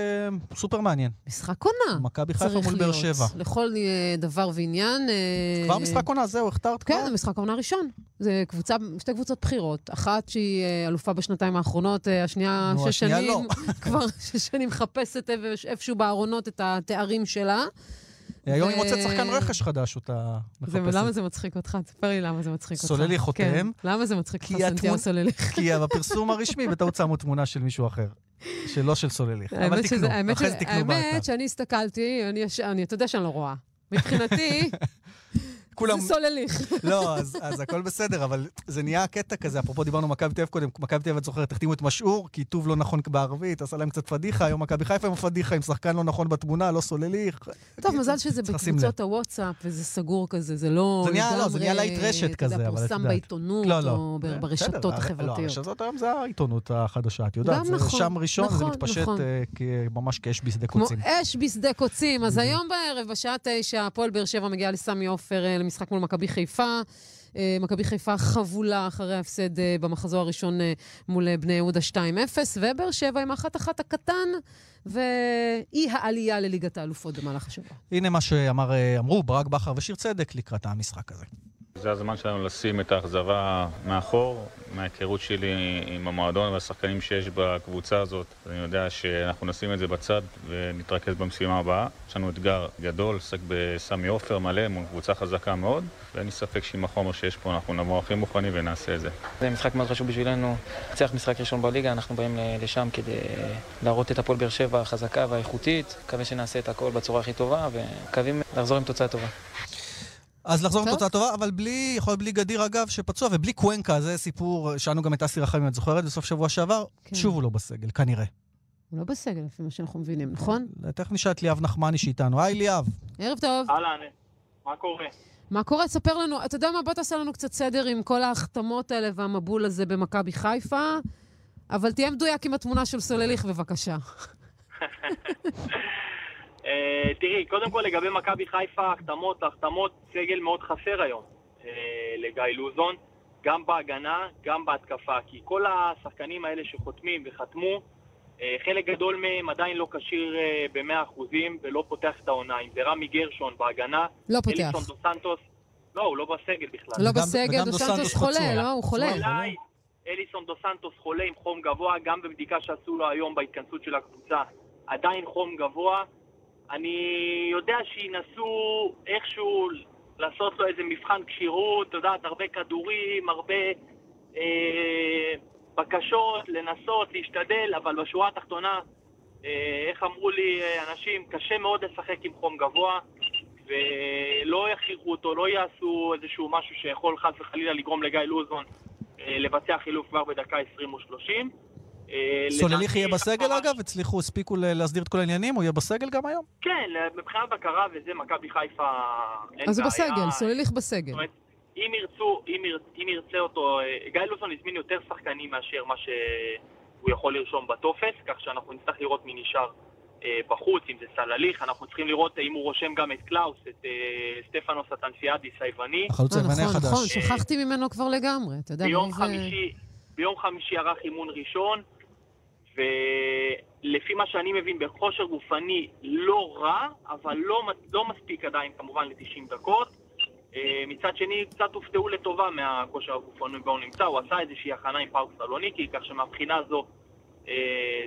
Speaker 5: סופר מעניין.
Speaker 4: משחק עונה.
Speaker 5: מכבי חיפה מול באר. שבע.
Speaker 4: לכל אה, דבר ועניין. אה,
Speaker 5: כבר משחק עונה, זהו, הכתרת כבר?
Speaker 4: כן, זה משחק העונה הראשון. זה קבוצה, שתי קבוצות בכירות. אחת שהיא אה, אלופה בשנתיים האחרונות, אה, השנייה
Speaker 5: נו,
Speaker 4: שש שנים, כבר שש שנים מחפשת איפ- איפשהו בארונות את התארים שלה.
Speaker 5: היום היא מוצאת שחקן רכש חדש, אותה מחפשת.
Speaker 4: למה זה מצחיק אותך? תספר לי למה זה מצחיק אותך.
Speaker 5: סולליך חותם.
Speaker 4: כן. למה זה מצחיק אותך,
Speaker 5: התמונ-
Speaker 4: סולליך?
Speaker 5: כי בפרסום הרשמי בטעות שמו תמונה של מישהו אחר, שלא של סולליך. אבל
Speaker 4: האמת
Speaker 5: תקנו,
Speaker 4: האמת
Speaker 5: אחרי זה תקנו
Speaker 4: האמת
Speaker 5: באתר.
Speaker 4: שאני הסתכלתי, אתה יודע שאני לא רואה. מבחינתי,
Speaker 5: כולם...
Speaker 4: זה סולליך.
Speaker 5: לא, אז, אז הכל בסדר, אבל זה נהיה קטע כזה, אפרופו דיברנו מכבי תל אביב קודם, מכבי תל אביב, את זוכרת, החתימו את משעור, כיתוב לא נכון בערבית, עשה להם קצת פדיחה, היום מכבי חיפה עם הפדיחה, עם שחקן לא נכון בתמונה, לא סולליך.
Speaker 4: טוב, מזל שזה בקבוצות הוואטסאפ, וזה סגור כזה, זה לא
Speaker 5: זה נהיה- לא, זה נהיה לעג רשת כזה, אבל את
Speaker 4: פורסם
Speaker 5: יודעת.
Speaker 4: בעיתונות,
Speaker 5: לא, לא.
Speaker 4: או ברשתות
Speaker 5: לא,
Speaker 4: החברתיות.
Speaker 5: הרשתות היום זה העיתונות החדשה, את יודעת, זה
Speaker 4: נכון,
Speaker 5: שם ראשון, זה
Speaker 4: נכון,
Speaker 5: מתפשט
Speaker 4: נכון.
Speaker 5: אה, ממש כאש בשדה
Speaker 4: כמו
Speaker 5: קוצים.
Speaker 4: אש בשדה קוצים. אז היום בערב, בשעה תשע, הפועל באר שבע מגיעה לסמי עופר למשחק מול מכבי חיפה. אה, מכבי חיפה חבולה אחרי ההפסד אה, במחזור הראשון אה, מול בני יהודה 2-0, ובאר שבע עם האחת-אחת הקטן, ואי העלייה לליגת האלופות במהלך השבוע.
Speaker 5: הנה מה שאמרו ברק בכר ושיר צדק לקראת המשחק הזה.
Speaker 12: זה הזמן שלנו לשים את האכזבה מאחור, מההיכרות שלי עם המועדון והשחקנים שיש בקבוצה הזאת. אני יודע שאנחנו נשים את זה בצד ונתרכז במשימה הבאה. יש לנו אתגר גדול, עסק בסמי עופר מלא מול קבוצה חזקה מאוד, ואין לי ספק שעם החומר שיש פה אנחנו נבוא הכי מוכנים ונעשה את זה.
Speaker 13: זה משחק מאוד חשוב בשבילנו. נצליח משחק ראשון בליגה, אנחנו באים לשם כדי להראות את הפועל באר שבע החזקה והאיכותית. מקווה שנעשה את הכל בצורה הכי טובה, ומקווים לחזור עם תוצאה טובה.
Speaker 5: אז לחזור עם. תוצאה טובה, אבל בלי, יכול להיות בלי גדיר אגב, שפצוע, ובלי קוונקה, זה סיפור, שאלנו גם את אסי רחמים, את זוכרת, בסוף שבוע שעבר,
Speaker 4: כן.
Speaker 5: שוב הוא לא בסגל, כנראה.
Speaker 4: הוא לא בסגל, לפי מה שאנחנו מבינים, נכון?
Speaker 5: תכף נשאל את ליאב נחמני שאיתנו. היי ליאב.
Speaker 4: ערב טוב.
Speaker 14: אהלן, מה קורה?
Speaker 4: מה קורה? תספר לנו, אתה יודע מה? בוא תעשה לנו קצת סדר עם כל ההחתמות האלה והמבול הזה במכבי חיפה, אבל תהיה מדויק עם התמונה של סולליך, בבקשה.
Speaker 14: אה, תראי, קודם כל לגבי מכבי חיפה, החתמות, החתמות, סגל מאוד חסר היום אה, לגיא לוזון, גם בהגנה, גם בהתקפה, כי כל השחקנים האלה שחותמים וחתמו, אה, חלק גדול מהם עדיין לא כשיר אה, ב-100% ולא פותח את העונה. אם זה רמי גרשון בהגנה,
Speaker 4: לא פותח.
Speaker 14: אליסון דו סנטוס, לא, הוא לא בסגל בכלל.
Speaker 4: לא בסגל, דו סנטוס חולה, לא? הוא חולה.
Speaker 14: אולי אליסון דו סנטוס חולה עם חום גבוה, גם בבדיקה שעשו לו היום בהתכנסות של הקבוצה, עדיין חום גבוה. אני יודע שינסו איכשהו לעשות לו איזה מבחן כשירות, את יודעת, הרבה כדורים, הרבה... אה, בקשות, לנסות, להשתדל, אבל בשורה התחתונה, אה, איך אמרו לי אה, אנשים, קשה מאוד לשחק עם חום גבוה, ולא יכריחו אותו, לא יעשו איזשהו משהו שיכול חס וחלילה לגרום לגיא לוזון אה, לבצע חילוף כבר בדקה 20 או 30. אה,
Speaker 5: סולליך יהיה בסגל אגב? הצליחו, הספיקו להסדיר את כל העניינים? הוא יהיה בסגל גם היום?
Speaker 14: כן, מבחינת בקרה וזה, מכבי חיפה אין
Speaker 4: אז הוא. בסגל, סולליך בסגל.
Speaker 14: אם ירצו, אם, יר, אם ירצה אותו, אה, גיא לוזון הזמין יותר שחקנים מאשר מה שהוא יכול לרשום בטופס, כך שאנחנו נצטרך לראות מי נשאר אה, בחוץ, אם זה סולליך, אנחנו צריכים לראות אם הוא רושם גם את קלאוס, את אה, סטפנוס אתנסיאדיס היווני.
Speaker 5: החלוץ היווני
Speaker 4: נכון,
Speaker 5: החדש.
Speaker 4: נכון, שכחתי ממנו כבר לגמרי. אתה יודע,
Speaker 14: ביום
Speaker 4: מרוב,
Speaker 14: חמישי, ביום חמישי ערך אימון ראשון, ולפי מה שאני מבין, בכושר גופני לא רע, אבל לא, לא מספיק עדיין כמובן ל-90 דקות. אה, מצד שני, קצת הופתעו לטובה מהכושר הגופני בו הוא נמצא, הוא עשה איזושהי הכנה עם פאוק סלוניקי, כך שמבחינה זו אה,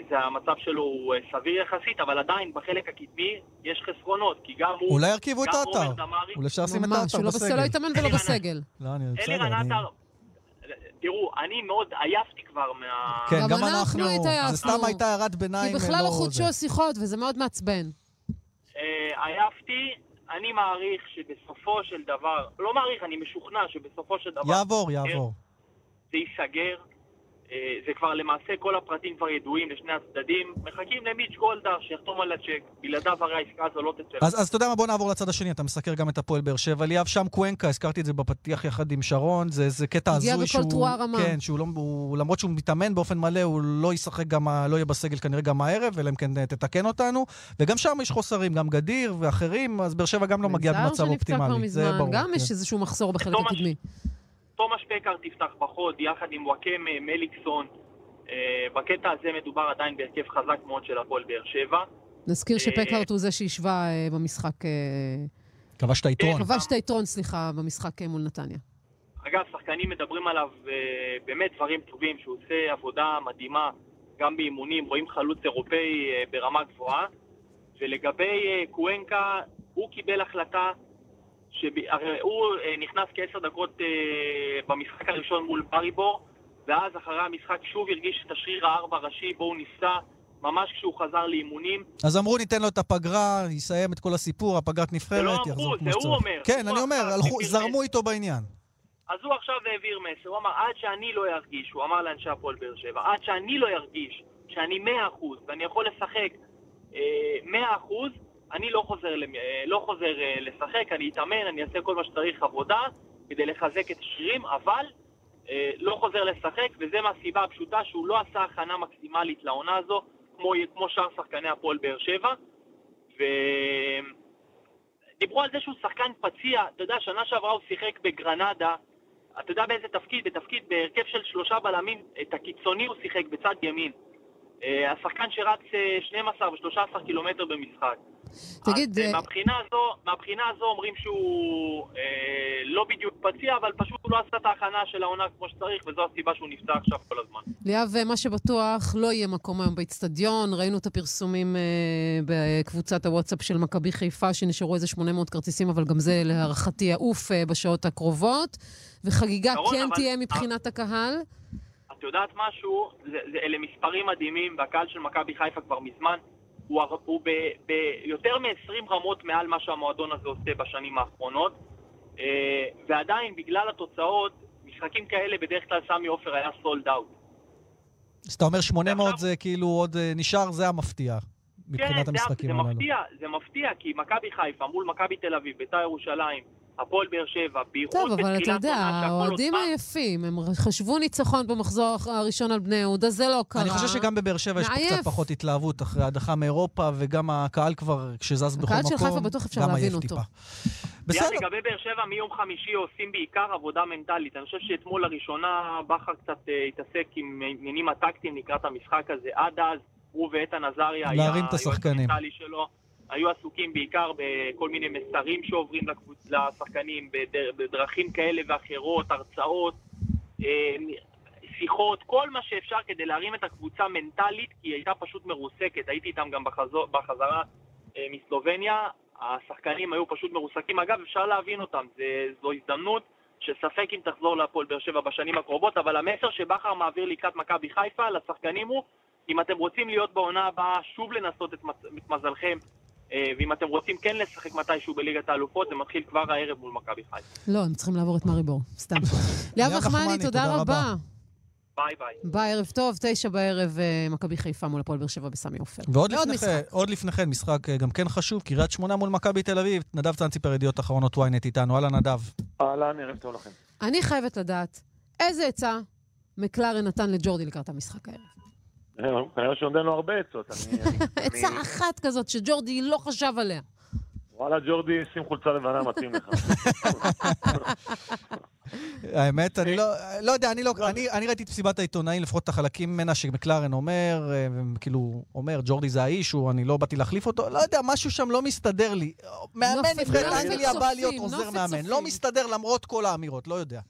Speaker 14: זה המצב שלו הוא אה, סביר יחסית, אבל עדיין בחלק הקדמי יש חסרונות, כי גם הוא...
Speaker 5: אולי ירכיבו את העטר.
Speaker 14: דמארי-
Speaker 5: אולי אפשר לשים את
Speaker 4: ממש,
Speaker 5: העטר
Speaker 4: הוא לא
Speaker 5: בסגל.
Speaker 4: לא יתאמן ולא בסגל.
Speaker 5: לא, אני בסדר.
Speaker 14: אלירן
Speaker 5: אני-
Speaker 14: עטר, תראו, אני מאוד עייפתי כבר מה...
Speaker 5: כן,
Speaker 4: גם
Speaker 5: גם
Speaker 4: אנחנו
Speaker 5: אנחנו.
Speaker 4: התעייפנו.
Speaker 5: זה סתם הייתה הערת ביניים.
Speaker 4: כי בכלל לא
Speaker 5: זה.
Speaker 4: חודשו השיחות, וזה מאוד מעצבן.
Speaker 14: אה, עייפתי, אני מעריך שבסופו של דבר, לא מעריך, אני משוכנע שבסופו של דבר...
Speaker 5: יעבור, יעבור.
Speaker 14: זה ייסגר. אה, זה כבר למעשה, כל הפרטים כבר ידועים לשני הצדדים. מחכים למיץ' גולדהר שיחתום על הצ'ק. בלעדיו הרי העסקה הזו לא תצא.
Speaker 5: אז, אז אתה יודע מה, בוא נעבור לצד השני, אתה מסקר גם את הפועל באר שבע. ליאב שם קוונקה, הזכרתי את זה בפתיח יחד עם שרון, זה, זה קטע
Speaker 4: הגיע
Speaker 5: הזוי
Speaker 4: בכל
Speaker 5: שהוא...
Speaker 4: תרועה רמה.
Speaker 5: כן, שהוא לא, הוא, למרות שהוא מתאמן באופן מלא, הוא לא ישחק גם, ה- לא יהיה בסגל כנראה גם הערב, אלא אם כן אה, תתקן אותנו. וגם שם יש חוסרים, גם גדיר ואחרים, אז באר שבע גם לא מגיע במצב אופטימלי. זה ברור.
Speaker 4: גם
Speaker 5: כן.
Speaker 4: יש איזשהו מחסור בחלק
Speaker 14: תומש-
Speaker 4: הקדמי.
Speaker 14: תומש פקאר תפתח בחוד יחד עם וואקמה, מליקסון. אה, בקטע הזה מדובר עדיין בהרכב חזק מאוד של הפועל באר שבע.
Speaker 4: נזכיר
Speaker 14: אה,
Speaker 4: שפקארט הוא זה שהשווה אה, במשחק...
Speaker 5: כבש את היתרון.
Speaker 4: כבש את היתרון, סליחה, במשחק מול נתניה.
Speaker 14: אגב, שחקנים מדברים עליו באמת דברים טובים, שהוא עושה עבודה מדהימה גם באימונים, רואים חלוץ אירופאי ברמה גבוהה. ולגבי קוונקה, הוא קיבל החלטה, שהרי הוא אה, נכנס כעשר דקות אה, במשחק הראשון מול בריבור, ואז אחרי המשחק שוב הרגיש את השריר הארבע ראשי בו הוא נפצע, ממש כשהוא חזר לאימונים.
Speaker 5: אז אמרו, ניתן לו את הפגרה, יסיים את כל הסיפור, הפגרת נבחרת,
Speaker 14: לא אמרו,
Speaker 5: יחזור
Speaker 14: זה
Speaker 5: כמו
Speaker 14: הוא
Speaker 5: שצריך.
Speaker 14: אומר.
Speaker 5: כן,
Speaker 14: הוא
Speaker 5: אני אומר, זרמו. איתו בעניין.
Speaker 14: אז הוא עכשיו העביר מסר, הוא אמר, עד שאני לא ארגיש, הוא אמר לאנשי הפועל באר שבע, עד שאני לא ארגיש שאני מאה אחוז ואני יכול לשחק אה, מאה אחוז, אני לא חוזר, אה, לא חוזר אה, לשחק, אני אתאמן, אני אעשה כל מה שצריך עבודה כדי לחזק את השרירים, אבל אה, לא חוזר לשחק, וזה מהסיבה הפשוטה שהוא לא עשה הכנה מקסימלית לעונה הזו, כמו, כמו שאר שחקני הפועל באר שבע, ו... דיברו על זה שהוא שחקן פציע, אתה יודע, שנה שעברה הוא שיחק בגרנדה, אתה יודע באיזה תפקיד? בתפקיד בהרכב של שלושה בלמים, את הקיצוני הוא שיחק בצד ימין. השחקן שרץ אה, 12 ו-13 קילומטר במשחק.
Speaker 4: תגיד,
Speaker 14: אז, אה,
Speaker 4: אה,
Speaker 14: מהבחינה הזו, מהבחינה הזו אומרים שהוא אה, לא בדיוק פציע, אבל פשוט הוא לא עשה את ההכנה של העונה כמו שצריך, וזו הסיבה שהוא נפצע עכשיו כל הזמן.
Speaker 4: ליאב, אה, מה שבטוח, לא יהיה מקום היום באיצטדיון. ראינו את הפרסומים אה, בקבוצת הוואטסאפ של מכבי חיפה, שנשארו איזה 800 כרטיסים, אבל גם זה להערכתי יעוף אה, בשעות הקרובות. וחגיגה
Speaker 14: שרון,
Speaker 4: כן
Speaker 14: אבל-
Speaker 4: תהיה מבחינת הקהל.
Speaker 14: את יודעת משהו? זה, זה, אלה מספרים מדהימים, והקהל של מכבי חיפה כבר מזמן, הוא, הוא ביותר מ-20 רמות מעל מה שהמועדון הזה עושה בשנים האחרונות, אה, ועדיין, בגלל התוצאות, משחקים כאלה בדרך כלל סמי עופר היה סולד אאוט.
Speaker 5: אז אתה אומר 800 זה כאילו עוד אה, נשאר, זה המפתיע, מבחינת
Speaker 14: כן, זה,
Speaker 5: המשחקים
Speaker 14: זה
Speaker 5: הללו.
Speaker 14: מפתיע, זה מפתיע, כי מכבי חיפה מול מכבי תל אביב, בית"ר ירושלים, הפועל באר שבע, בייחוד
Speaker 4: טוב, אבל אתה
Speaker 14: בתחילת
Speaker 4: יודע, האוהדים עייפים, הם חשבו ניצחון במחזור הראשון על בני יהודה, זה לא קרה.
Speaker 5: אני חושב שגם בבאר שבע יש פה. קצת פחות התלהבות אחרי הדחה מאירופה, וגם הקהל כבר, כשזז בכל
Speaker 4: הקהל
Speaker 5: מקום,
Speaker 4: של חיפה בטוח אפשר
Speaker 5: גם
Speaker 4: להבין אותו.
Speaker 5: בסדר,
Speaker 14: לגבי באר שבע, מיום חמישי עושים בעיקר עבודה מנטלית. אני חושב שאתמול לראשונה בכר קצת אה, התעסק עם עניינים הטקטיים לקראת המשחק הזה. עד אז, הוא ואיתן עזריה, היה
Speaker 5: להרים את
Speaker 14: היועץ
Speaker 5: השחקנים.
Speaker 14: המנטלי שלו, היו עסוקים בעיקר בכל מיני מסרים שעוברים לקבוצ... לשחקנים, בדר... בדרכים כאלה ואחרות, הרצאות, אה, שיחות, כל מה שאפשר כדי להרים את הקבוצה מנטלית, כי היא הייתה פשוט מרוסקת. הייתי איתם גם בחזור... בחזרה אה, מסלובניה. השחקנים היו פשוט מרוסקים. אגב, אפשר להבין אותם, זה, זו הזדמנות שספק אם תחזור להפועל באר שבע בשנים הקרובות, אבל המסר שבכר מעביר לקראת מכבי חיפה לשחקנים הוא, אם אתם רוצים להיות בעונה הבאה, שוב לנסות את, מז- את מזלכם, ואם אתם רוצים כן לשחק מתישהו בליגת האלופות, זה מתחיל כבר הערב מול מכבי חיפה.
Speaker 4: לא, הם צריכים לעבור את מאריבור, סתם. ליאב נחמני, תודה רבה.
Speaker 14: ביי ביי.
Speaker 4: ביי, ערב טוב, תשע בערב, אה, מכבי חיפה מול הפועל באר שבע בסמי עופר.
Speaker 5: ועוד לפני כן,
Speaker 4: משחק.
Speaker 5: עוד לפני כן, משחק אה, גם כן חשוב, קריית שמונה מול מכבי תל אביב. נדב צאנציפר, ידיעות אחרונות ynet איתנו. אהלן, נדב.
Speaker 15: אהלן, ערב טוב לכם.
Speaker 4: אני חייבת לדעת, איזה עצה מקלרן נתן לג'ורדי לקראת המשחק הערב?
Speaker 15: אה, כנראה שהוא נותן לו הרבה עצות.
Speaker 4: עצה אחת כזאת שג'ורדי לא חשב עליה.
Speaker 15: וואלה, ג'ורדי, שים חולצה לבנה, מתאים לך.
Speaker 5: האמת, אני לא, לא יודע, אני לא, אני, ראיתי את מסיבת העיתונאים, לפחות את החלקים ממנה שמקלרן אומר, אה, כאילו, אומר, ג'ורדי זה האיש, אני לא באתי להחליף אותו, לא יודע, משהו שם לא מסתדר לי. מאמן נבחרת אנגליה בא להיות עוזר מאמן. לא מסתדר למרות כל האמירות, לא יודע.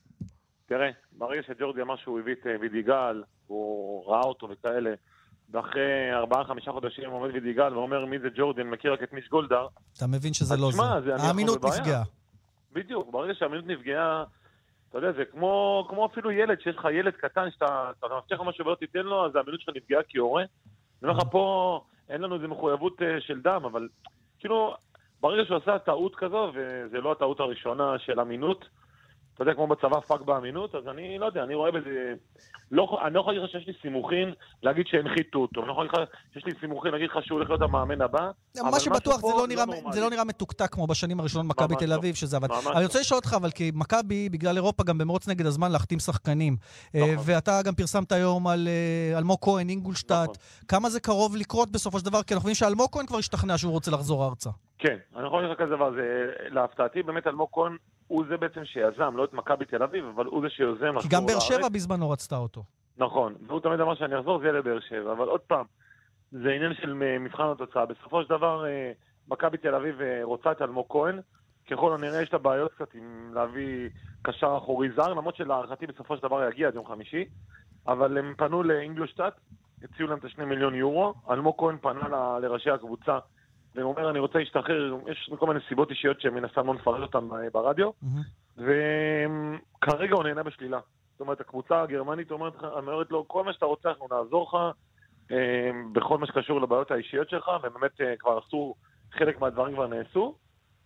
Speaker 15: תראה, ברגע שג'ורדי אמר שהוא הביא את אה, וידיגל, הוא ראה אותו וכאלה, ואחרי ארבעה, חמישה חודשים עומד וידיגל ואומר מי זה ג'ורדי, אני מכיר רק את מיש גולדהר,
Speaker 5: אתה מבין שזה לא.
Speaker 15: שמע, זה-
Speaker 5: האמינות. נפגעה.
Speaker 15: בדיוק, ברגע שהאמינות נפגעה, אתה יודע, זה כמו, כמו אפילו ילד, שיש לך ילד קטן שאתה אתה מבטיח לו משהו ולא תיתן לו, אז האמינות שלך נפגעה כהורה. אני אומר לך, פה אין לנו איזו מחויבות אה, של דם, אבל כאילו, ברגע שהוא עשה טעות כזו, וזה לא הטעות הראשונה של אמינות, אתה יודע, כמו בצבא פאק באמינות, אז אני לא יודע, אני רואה בזה... לא, אני לא יכול להגיד לך שיש לי סימוכין להגיד שהנחיתו אותו, אני לא יכול להגיד לך שיש לי סימוכין להגיד לך שהוא הולך להיות המאמן הבא, אבל
Speaker 5: מה שבטוח, זה
Speaker 15: פה
Speaker 5: לא נראה-
Speaker 15: נורמלי.
Speaker 5: זה לא נראה מתוקתק כמו בשנים הראשונות מכבי
Speaker 15: ממש
Speaker 5: תל
Speaker 15: לא.
Speaker 5: אביב, שזה עבד. אני
Speaker 15: לא.
Speaker 5: רוצה לשאול אותך, אבל כי מכבי, בגלל אירופה, גם במרוץ נגד הזמן להחתים שחקנים. אה,
Speaker 15: נכון.
Speaker 5: ואתה גם פרסמת היום על אה, אלמוג כהן, אינגולשטט. כמה זה קרוב לקרות בסופו של דבר? כי אנחנו מבינים שאלמוג כהן כבר השתכנע שהוא רוצה לחזור ארצה.
Speaker 15: כן, אני יכול להגיד לך כזה דבר, זה להפתעתי באמת אלמוג כהן הוא זה בעצם שיזם, לא את מכבי תל אביב, אבל הוא זה שיוזם
Speaker 5: כי גם באר. שבע בזמנו רצתה אותו.
Speaker 15: נכון, והוא תמיד אמר שאני אחזור, זה יהיה לבאר שבע, אבל עוד פעם, זה עניין של מבחן התוצאה. בסופו של דבר, אה, מכבי תל אביב אה, רוצה את אלמוג כהן, ככל הנראה יש לה בעיות קצת עם להביא קשר אחורי זר, למרות שלהערכתי בסופו של דבר יגיע עד יום חמישי, אבל הם פנו לאינגלושטאט, הציעו להם את השני מיליון יורו, אלמוג כהן פנה ל- לראשי הקבוצה, והם אומר, אני רוצה להשתחרר, יש כל מיני סיבות אישיות שמן הסתם לא נפרט אותן אה, ברדיו, וכרגע הוא נהנה בשלילה. זאת אומרת, הקבוצה הגרמנית אומרת, אומרת לו, כל מה שאתה רוצה, אנחנו נעזור לך אה, בכל מה שקשור לבעיות האישיות שלך, ובאמת אה, כבר עשו, חלק מהדברים כבר נעשו,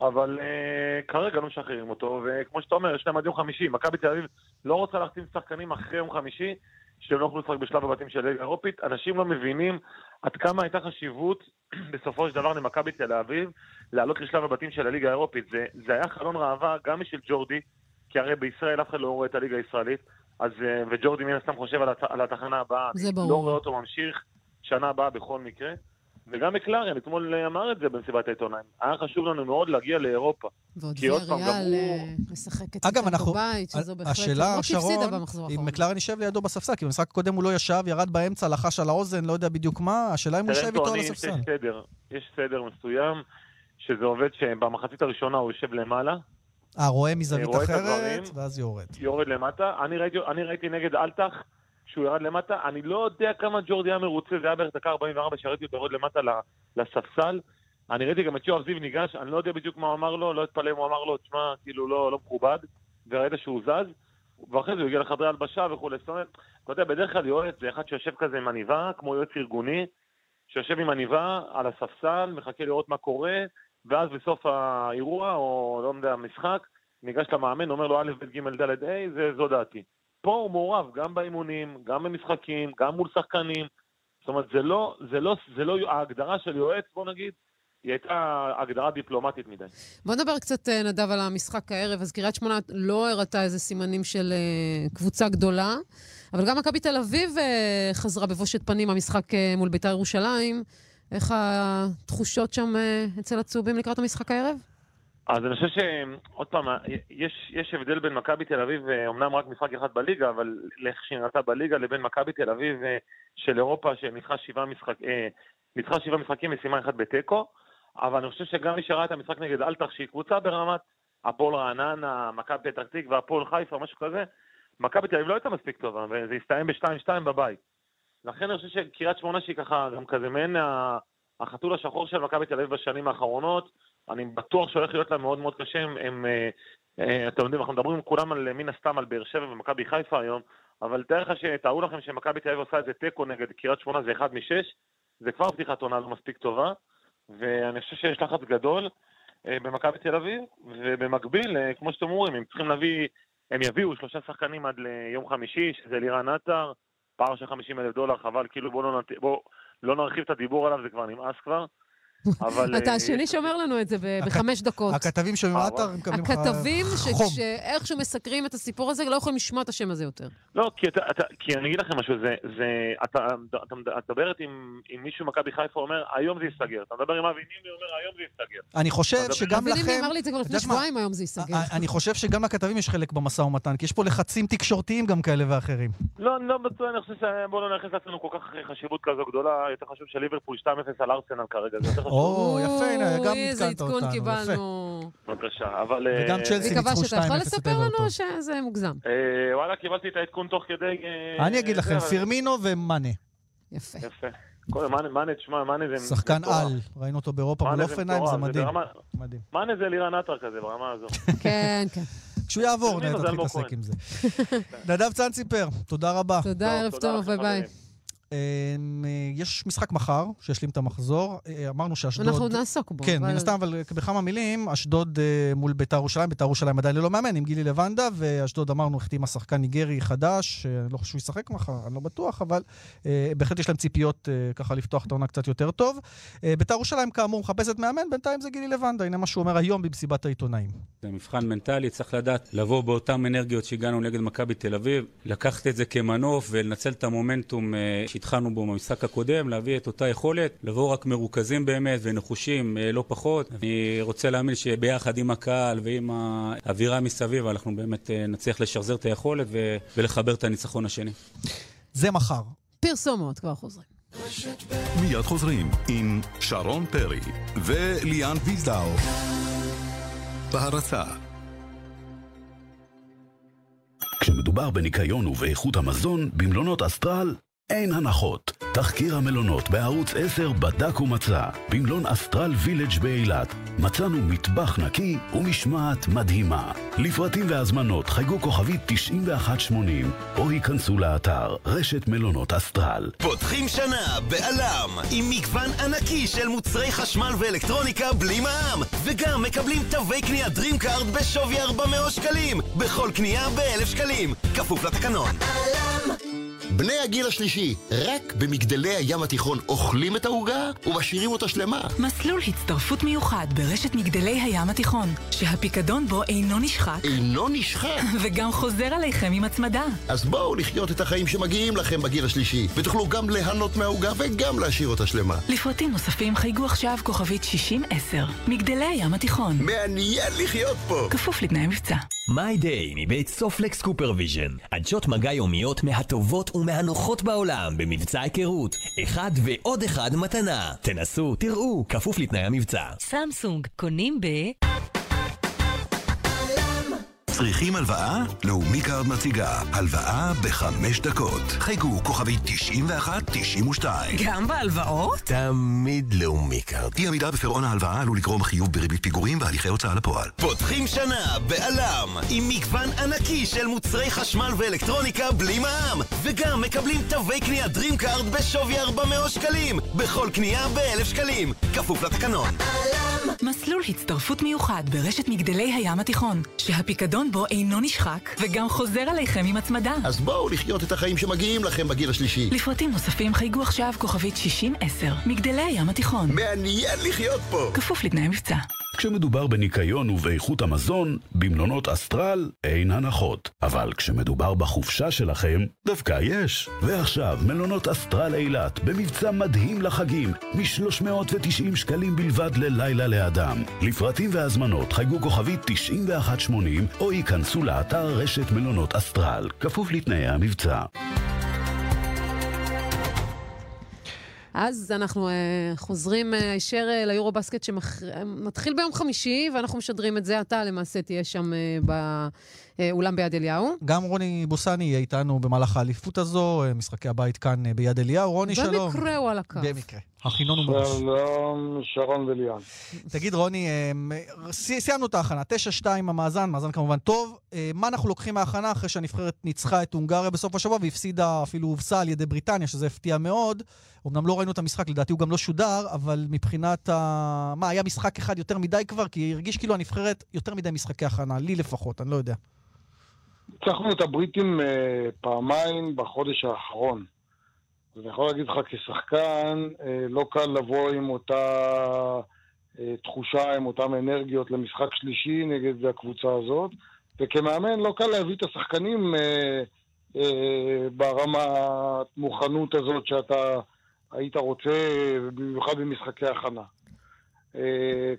Speaker 15: אבל אה, כרגע לא משחררים אותו, וכמו שאתה אומר, יש להם עד יום חמישי. מכבי תל אביב לא רוצה להחתים שחקנים אחרי יום חמישי, שהם לא יוכלו לשחק בשלב הבתים של הליגה האירופית. אנשים לא מבינים עד כמה הייתה חשיבות בסופו של דבר למכבי תל אביב לעלות לשלב הבתים של הליגה האירופית. זה, זה היה חלון ראווה גם בשביל ג'ורדי, כי הרי בישראל אף אחד לא רואה את הליגה הישראלית, אז, אה, וג'ורדי מן הסתם חושב על, הת, על התחנה הבאה.
Speaker 4: זה
Speaker 15: אני
Speaker 4: ברור.
Speaker 15: לא רואה אותו ממשיך שנה הבאה בכל מקרה. וגם מקלריאן, אתמול אמר את זה במסיבת העיתונאים. היה חשוב לנו מאוד להגיע לאירופה.
Speaker 4: ועוד ויאריאל
Speaker 15: הוא-
Speaker 4: אה, משחקת איתה
Speaker 5: אנחנו...
Speaker 4: בבית, שזו בהחלט...
Speaker 5: השאלה,
Speaker 4: שהפסידה
Speaker 5: שרון, אם. מקלרן יישב לידו בספסל, כי במשחק הקודם הוא לא ישב, ירד באמצע, לחש על האוזן, לא יודע בדיוק מה, השאלה אם הוא יושב איתו על הספסל.
Speaker 15: שיש סדר, יש סדר מסוים, שזה עובד שבמחצית הראשונה הוא יושב למעלה,
Speaker 5: אה, רואה מזווית
Speaker 15: את
Speaker 5: אחרת,
Speaker 15: הדברים.
Speaker 5: ואז יורד.
Speaker 15: יורד למטה. אני ראיתי, אני ראיתי נגד אלטח, שהוא ירד למטה, אני לא יודע כמה ג'ורדי היה מרוצה, זה היה בערך דקה 44 שראיתי אותו יורד למטה לספסל. אני ראיתי גם את יואב זיו ניגש, אני לא יודע בדיוק מה הוא אמר לו, לא אתפלא אם הוא אמר לו, תשמע, כאילו לא, לא מכובד, וראית שהוא זז, ואחרי זה הוא הגיע לחדרי הלבשה וכולי. זאת אומרת, אתה יודע, בדרך כלל יועץ זה אחד שיושב כזה עם עניבה, כמו יועץ ארגוני, שיושב עם עניבה על הספסל, מחכה לראות מה קורה, ואז בסוף האירוע, או לא יודע, המשחק, ניגש למאמן, אומר לו א', ב', ג', ד', ה', זה זו דעתי. פה הוא מעורב גם באימונים, גם במשחקים, גם מול שחקנים. זאת אומרת, זה לא, זה לא, זה לא, ההגדרה של יועץ, בוא נגיד, היא הייתה הגדרה דיפלומטית מדי.
Speaker 4: בוא נדבר קצת, אה, נדב, על המשחק הערב. אז קריית שמונה לא הראתה איזה סימנים של אה, קבוצה גדולה, אבל גם מכבי תל אביב אה, חזרה בבושת פנים המשחק מול בית"ר ירושלים. איך התחושות שם אצל הצהובים לקראת המשחק הערב?
Speaker 15: אז אני חושב שעוד פעם, יש, יש הבדל בין מכבי תל אביב, אה, אומנם רק משחק אחד בליגה, אבל לאיך שהיא נראתה בליגה, לבין מכבי תל אביב אה, של אירופה, שניצחה שבעה, משחק, אה, שבעה משחקים ושימה אחד בתיקו. אבל אני חושב שגם מי שראה את המשחק נגד אלטח, שהיא קבוצה ברמת הפועל רעננה, מכבי פתח תקווה, הפועל חיפה, משהו כזה, מכבי תל אביב לא הייתה מספיק טובה, וזה הסתיים ב-2-2 בבית. לכן אני חושב שקריית שמונה שהיא ככה גם כזה מעין החתול השחור של מכבי תל אביב בשנים האחרונות, אני בטוח שהולך להיות לה מאוד מאוד קשה, הם, הם, אה, אה, אתם יודעים, אנחנו מדברים כולם על, מן הסתם על באר שבע ומכבי חיפה היום, אבל תאר לך שתארו לכם שמכבי תל אביב עושה איזה תיקו נגד קריית שמונה זה אחד משש, זה כבר פתיחת עונה לא מספיק טובה, ואני חושב שיש לחץ גדול אה, במכבי תל אביב, ובמקביל, כמו שאתם אומרים, הם צריכים להביא, הם יביאו שלושה שחקנים עד ליום חמישי, שזה לירן עטר, פער של 50 אלף דולר, חבל, כאילו בואו לא, נת... בוא, לא נרחיב את הדיבור עליו, זה כבר נמאס כבר. אבל...
Speaker 4: אתה
Speaker 15: אה,
Speaker 4: השני שאומר לנו את זה בחמש דקות.
Speaker 5: הכתבים שומעים
Speaker 15: אה,
Speaker 5: מקבלים לך
Speaker 4: הכתבים
Speaker 5: חום.
Speaker 4: שאיכשהו מסקרים את הסיפור הזה לא יכולים לשמוע את השם הזה יותר.
Speaker 15: לא, כי, אני אגיד לכם משהו, זה, אתה, מדברת עם, מישהו ממכבי חיפה, אומר, היום זה ייסגר. אתה מדבר עם אבי נימי, אומר, היום זה ייסגר.
Speaker 5: אני חושב שגם
Speaker 4: אבי נימי
Speaker 5: לכם...
Speaker 4: אמר לי את זה כבר לפני? שבועיים, היום זה ייסגר.
Speaker 5: א- אני חושב שגם לכתבים יש חלק במשא ומתן, כי יש פה לחצים תקשורתיים גם כאלה ואחרים.
Speaker 15: לא, אני לא בטוח, אני חושב שבואו לא נייחס לעצמנו כל כך חשיבות כזו גדולה, יותר חשוב שליברפול 2-0 על ארסנל כרגע, זה יותר חשוב.
Speaker 5: או, יפה, הנה, גם
Speaker 4: איזה
Speaker 5: עדכנת
Speaker 4: עדכון
Speaker 5: אותנו,
Speaker 4: קיבלנו.
Speaker 15: בבקשה, אבל...
Speaker 5: וגם
Speaker 15: אה,
Speaker 5: צ'לסי
Speaker 4: אני מקווה
Speaker 5: ניצחו
Speaker 4: שאתה יכול
Speaker 5: 2-0
Speaker 4: לספר לנו שזה מוגזם?
Speaker 15: אה, וואלה, קיבלתי את העדכון תוך כדי... אה,
Speaker 5: אני אגיד לכם, פירמינו ומאנה.
Speaker 4: יפה.
Speaker 15: יפה. כל- מאנה, מאנה, תשמע, מאנה זה...
Speaker 5: שחקן. על, ראינו אותו באירופה מול
Speaker 15: זה
Speaker 5: אופנהיים, זה מדהים.
Speaker 15: מאנה זה לירן עטר כזה, ברמה הזו.
Speaker 4: כן, כן.
Speaker 5: כשהוא יעבור, נתחיל להתעסק. עם זה. נדב צאנציפר, תודה רבה.
Speaker 4: תודה, ערב טוב, ביי ביי.
Speaker 5: אמ, אה, יש משחק מחר, שישלים את המחזור. אה, אמרנו שאשדוד...
Speaker 4: אנחנו נעסוק בו.
Speaker 5: כן,
Speaker 4: אבל-
Speaker 5: מן הסתם, אבל בכמה מילים, אשדוד אה, מול ביתר ירושלים, ביתר ירושלים עדיין ללא מאמן, עם גילי לבנדה, ואשדוד אמרנו, החתימה שחקן ניגרי חדש, אה, לא חושב שהוא ישחק מחר, אני לא בטוח, אבל אה, בהחלט יש להם ציפיות אה, ככה לפתוח את העונה קצת יותר טוב. אה, ביתר ירושלים, כאמור, מחפשת מאמן, בינתיים זה גילי לבנדה, הנה מה שהוא אומר היום במסיבת העיתונאים.
Speaker 16: זה מבחן מנטלי, צריך לדעת לבוא באותן אנרגיות שהגענו נגד מכבי תל אביב, לקחת את זה כמנוף ולנצל את המומנטום שהתחלנו בו במשחק הקודם, להביא את אותה יכולת, לבוא רק מרוכזים באמת ונחושים אה, לא פחות. אני רוצה להאמין שביחד עם הקהל ועם האווירה מסביב, אנחנו באמת אה, נצליח לשחזר את היכולת ו- ולחבר את הניצחון השני.
Speaker 5: זה מחר.
Speaker 4: פרסומות, כבר חוזרים.
Speaker 7: מיד חוזרים עם שרון פרי וליאן ויזדאו. בהרצה
Speaker 17: כשמדובר בניקיון ובאיכות המזון, במלונות אסטרל אין הנחות. תחקיר המלונות בערוץ 10 בדק ומצא. במלון אסטרל וילג' באילת מצאנו מטבח נקי ומשמעת מדהימה. לפרטים והזמנות חייגו כוכבית 9180 או היכנסו לאתר רשת מלונות אסטרל.
Speaker 18: פותחים שנה בעלם עם מגוון ענקי של מוצרי חשמל ואלקטרוניקה בלי מע"מ וגם מקבלים תווי קנייה DreamCard בשווי 400 שקלים בכל קנייה ב-1,000 שקלים כפוף לתקנון
Speaker 19: בני הגיל השלישי, רק במגדלי הים התיכון אוכלים את העוגה ומשאירים אותה שלמה.
Speaker 2: מסלול הצטרפות מיוחד ברשת מגדלי הים התיכון, שהפיקדון בו אינו נשחק.
Speaker 19: אינו נשחק.
Speaker 2: וגם חוזר עליכם עם הצמדה.
Speaker 19: אז בואו לחיות את החיים שמגיעים לכם בגיל השלישי, ותוכלו גם ליהנות מהעוגה וגם להשאיר אותה שלמה.
Speaker 2: לפרטים נוספים חייגו עכשיו כוכבית 6010. מגדלי הים התיכון.
Speaker 19: מעניין לחיות פה.
Speaker 2: כפוף לתנאי מבצע.
Speaker 8: MyDay מבית סופלקס CooperVision. עדשות מגע יומיות מהטובות ומהנוחות בעולם במבצע היכרות. אחד ועוד אחד מתנה. תנסו, תראו, כפוף לתנאי המבצע.
Speaker 2: סמסונג, קונים ב...
Speaker 20: צריכים הלוואה? לאומי קארד מציגה הלוואה בחמש דקות. חייגו כוכבית 91-92.
Speaker 2: גם בהלוואות?
Speaker 20: תמיד לאומי קארד. אי עמידה בפירעון ההלוואה עלול לגרום חיוב בריבית פיגורים והליכי הוצאה לפועל.
Speaker 18: פותחים שנה בא.ל.ם עם מגוון ענקי של מוצרי חשמל ואלקטרוניקה בלי מע"מ וגם מקבלים תווי קנייה DreamCard בשווי 400 שקלים בכל קנייה ב-1,000 שקלים כפוף לתקנון
Speaker 2: מסלול הצטרפות מיוחד ברשת מגדלי הים התיכון, שהפיקדון בו אינו נשחק, וגם חוזר עליכם עם הצמדה.
Speaker 19: אז בואו לחיות את החיים שמגיעים לכם בגיל השלישי.
Speaker 2: לפרטים נוספים חייגו עכשיו כוכבית 6010. מגדלי הים התיכון.
Speaker 19: מעניין לחיות פה.
Speaker 2: כפוף לתנאי מבצע.
Speaker 17: כשמדובר בניקיון ובאיכות המזון, במלונות אסטרל אין הנחות. אבל כשמדובר בחופשה שלכם, דווקא יש. ועכשיו, מלונות אסטרל אילת, במבצע מדהים לחגים, מ-390 שקלים בלבד ללילה לאדם. לפרטים והזמנות חייגו כוכבית 9180 או ייכנסו לאתר רשת מלונות אסטרל, כפוף לתנאי המבצע.
Speaker 4: אז אנחנו uh, חוזרים אה, הישר uh, ליורו-בסקט שמתחיל ביום חמישי, ואנחנו משדרים את זה. אתה למעשה תהיה שם uh, אה, אולם ביד אליהו.
Speaker 5: גם רוני בוסני יהיה איתנו במהלך האליפות הזו, משחקי הבית כאן ביד אליהו. רוני, שלום.
Speaker 4: במקרה הוא על הקו.
Speaker 5: במקרה. הכינון הוא מראש.
Speaker 21: שלום, שרון וליאן.
Speaker 5: תגיד, רוני, אה, סי- סיימנו את ההכנה, 9-2 המאזן, מאזן כמובן טוב. אה, מה אנחנו לוקחים מההכנה אחרי שהנבחרת ניצחה את הונגריה בסוף השבוע והפסידה, אפילו הובסה על ידי בריטניה, שזה הפתיע מאוד. אמנם לא ראינו את המשחק, לדעתי הוא גם לא שודר, אבל מבחינת ה... מה, היה משחק אחד יותר מדי כבר? כי הרגיש כאילו הנבחרת יותר מדי משחקי הכנה, לי לפחות, אני לא יודע.
Speaker 21: ניצחנו את הבריטים אה, פעמיים בחודש האחרון. אני יכול להגיד לך כשחקן, אה, לא קל לבוא עם אותה אה, תחושה, עם אותן אנרגיות למשחק שלישי נגד הקבוצה הזאת. וכמאמן לא קל להביא את השחקנים אה, ברמת מוכנות הזאת שאתה היית רוצה, במיוחד במשחקי הכנה.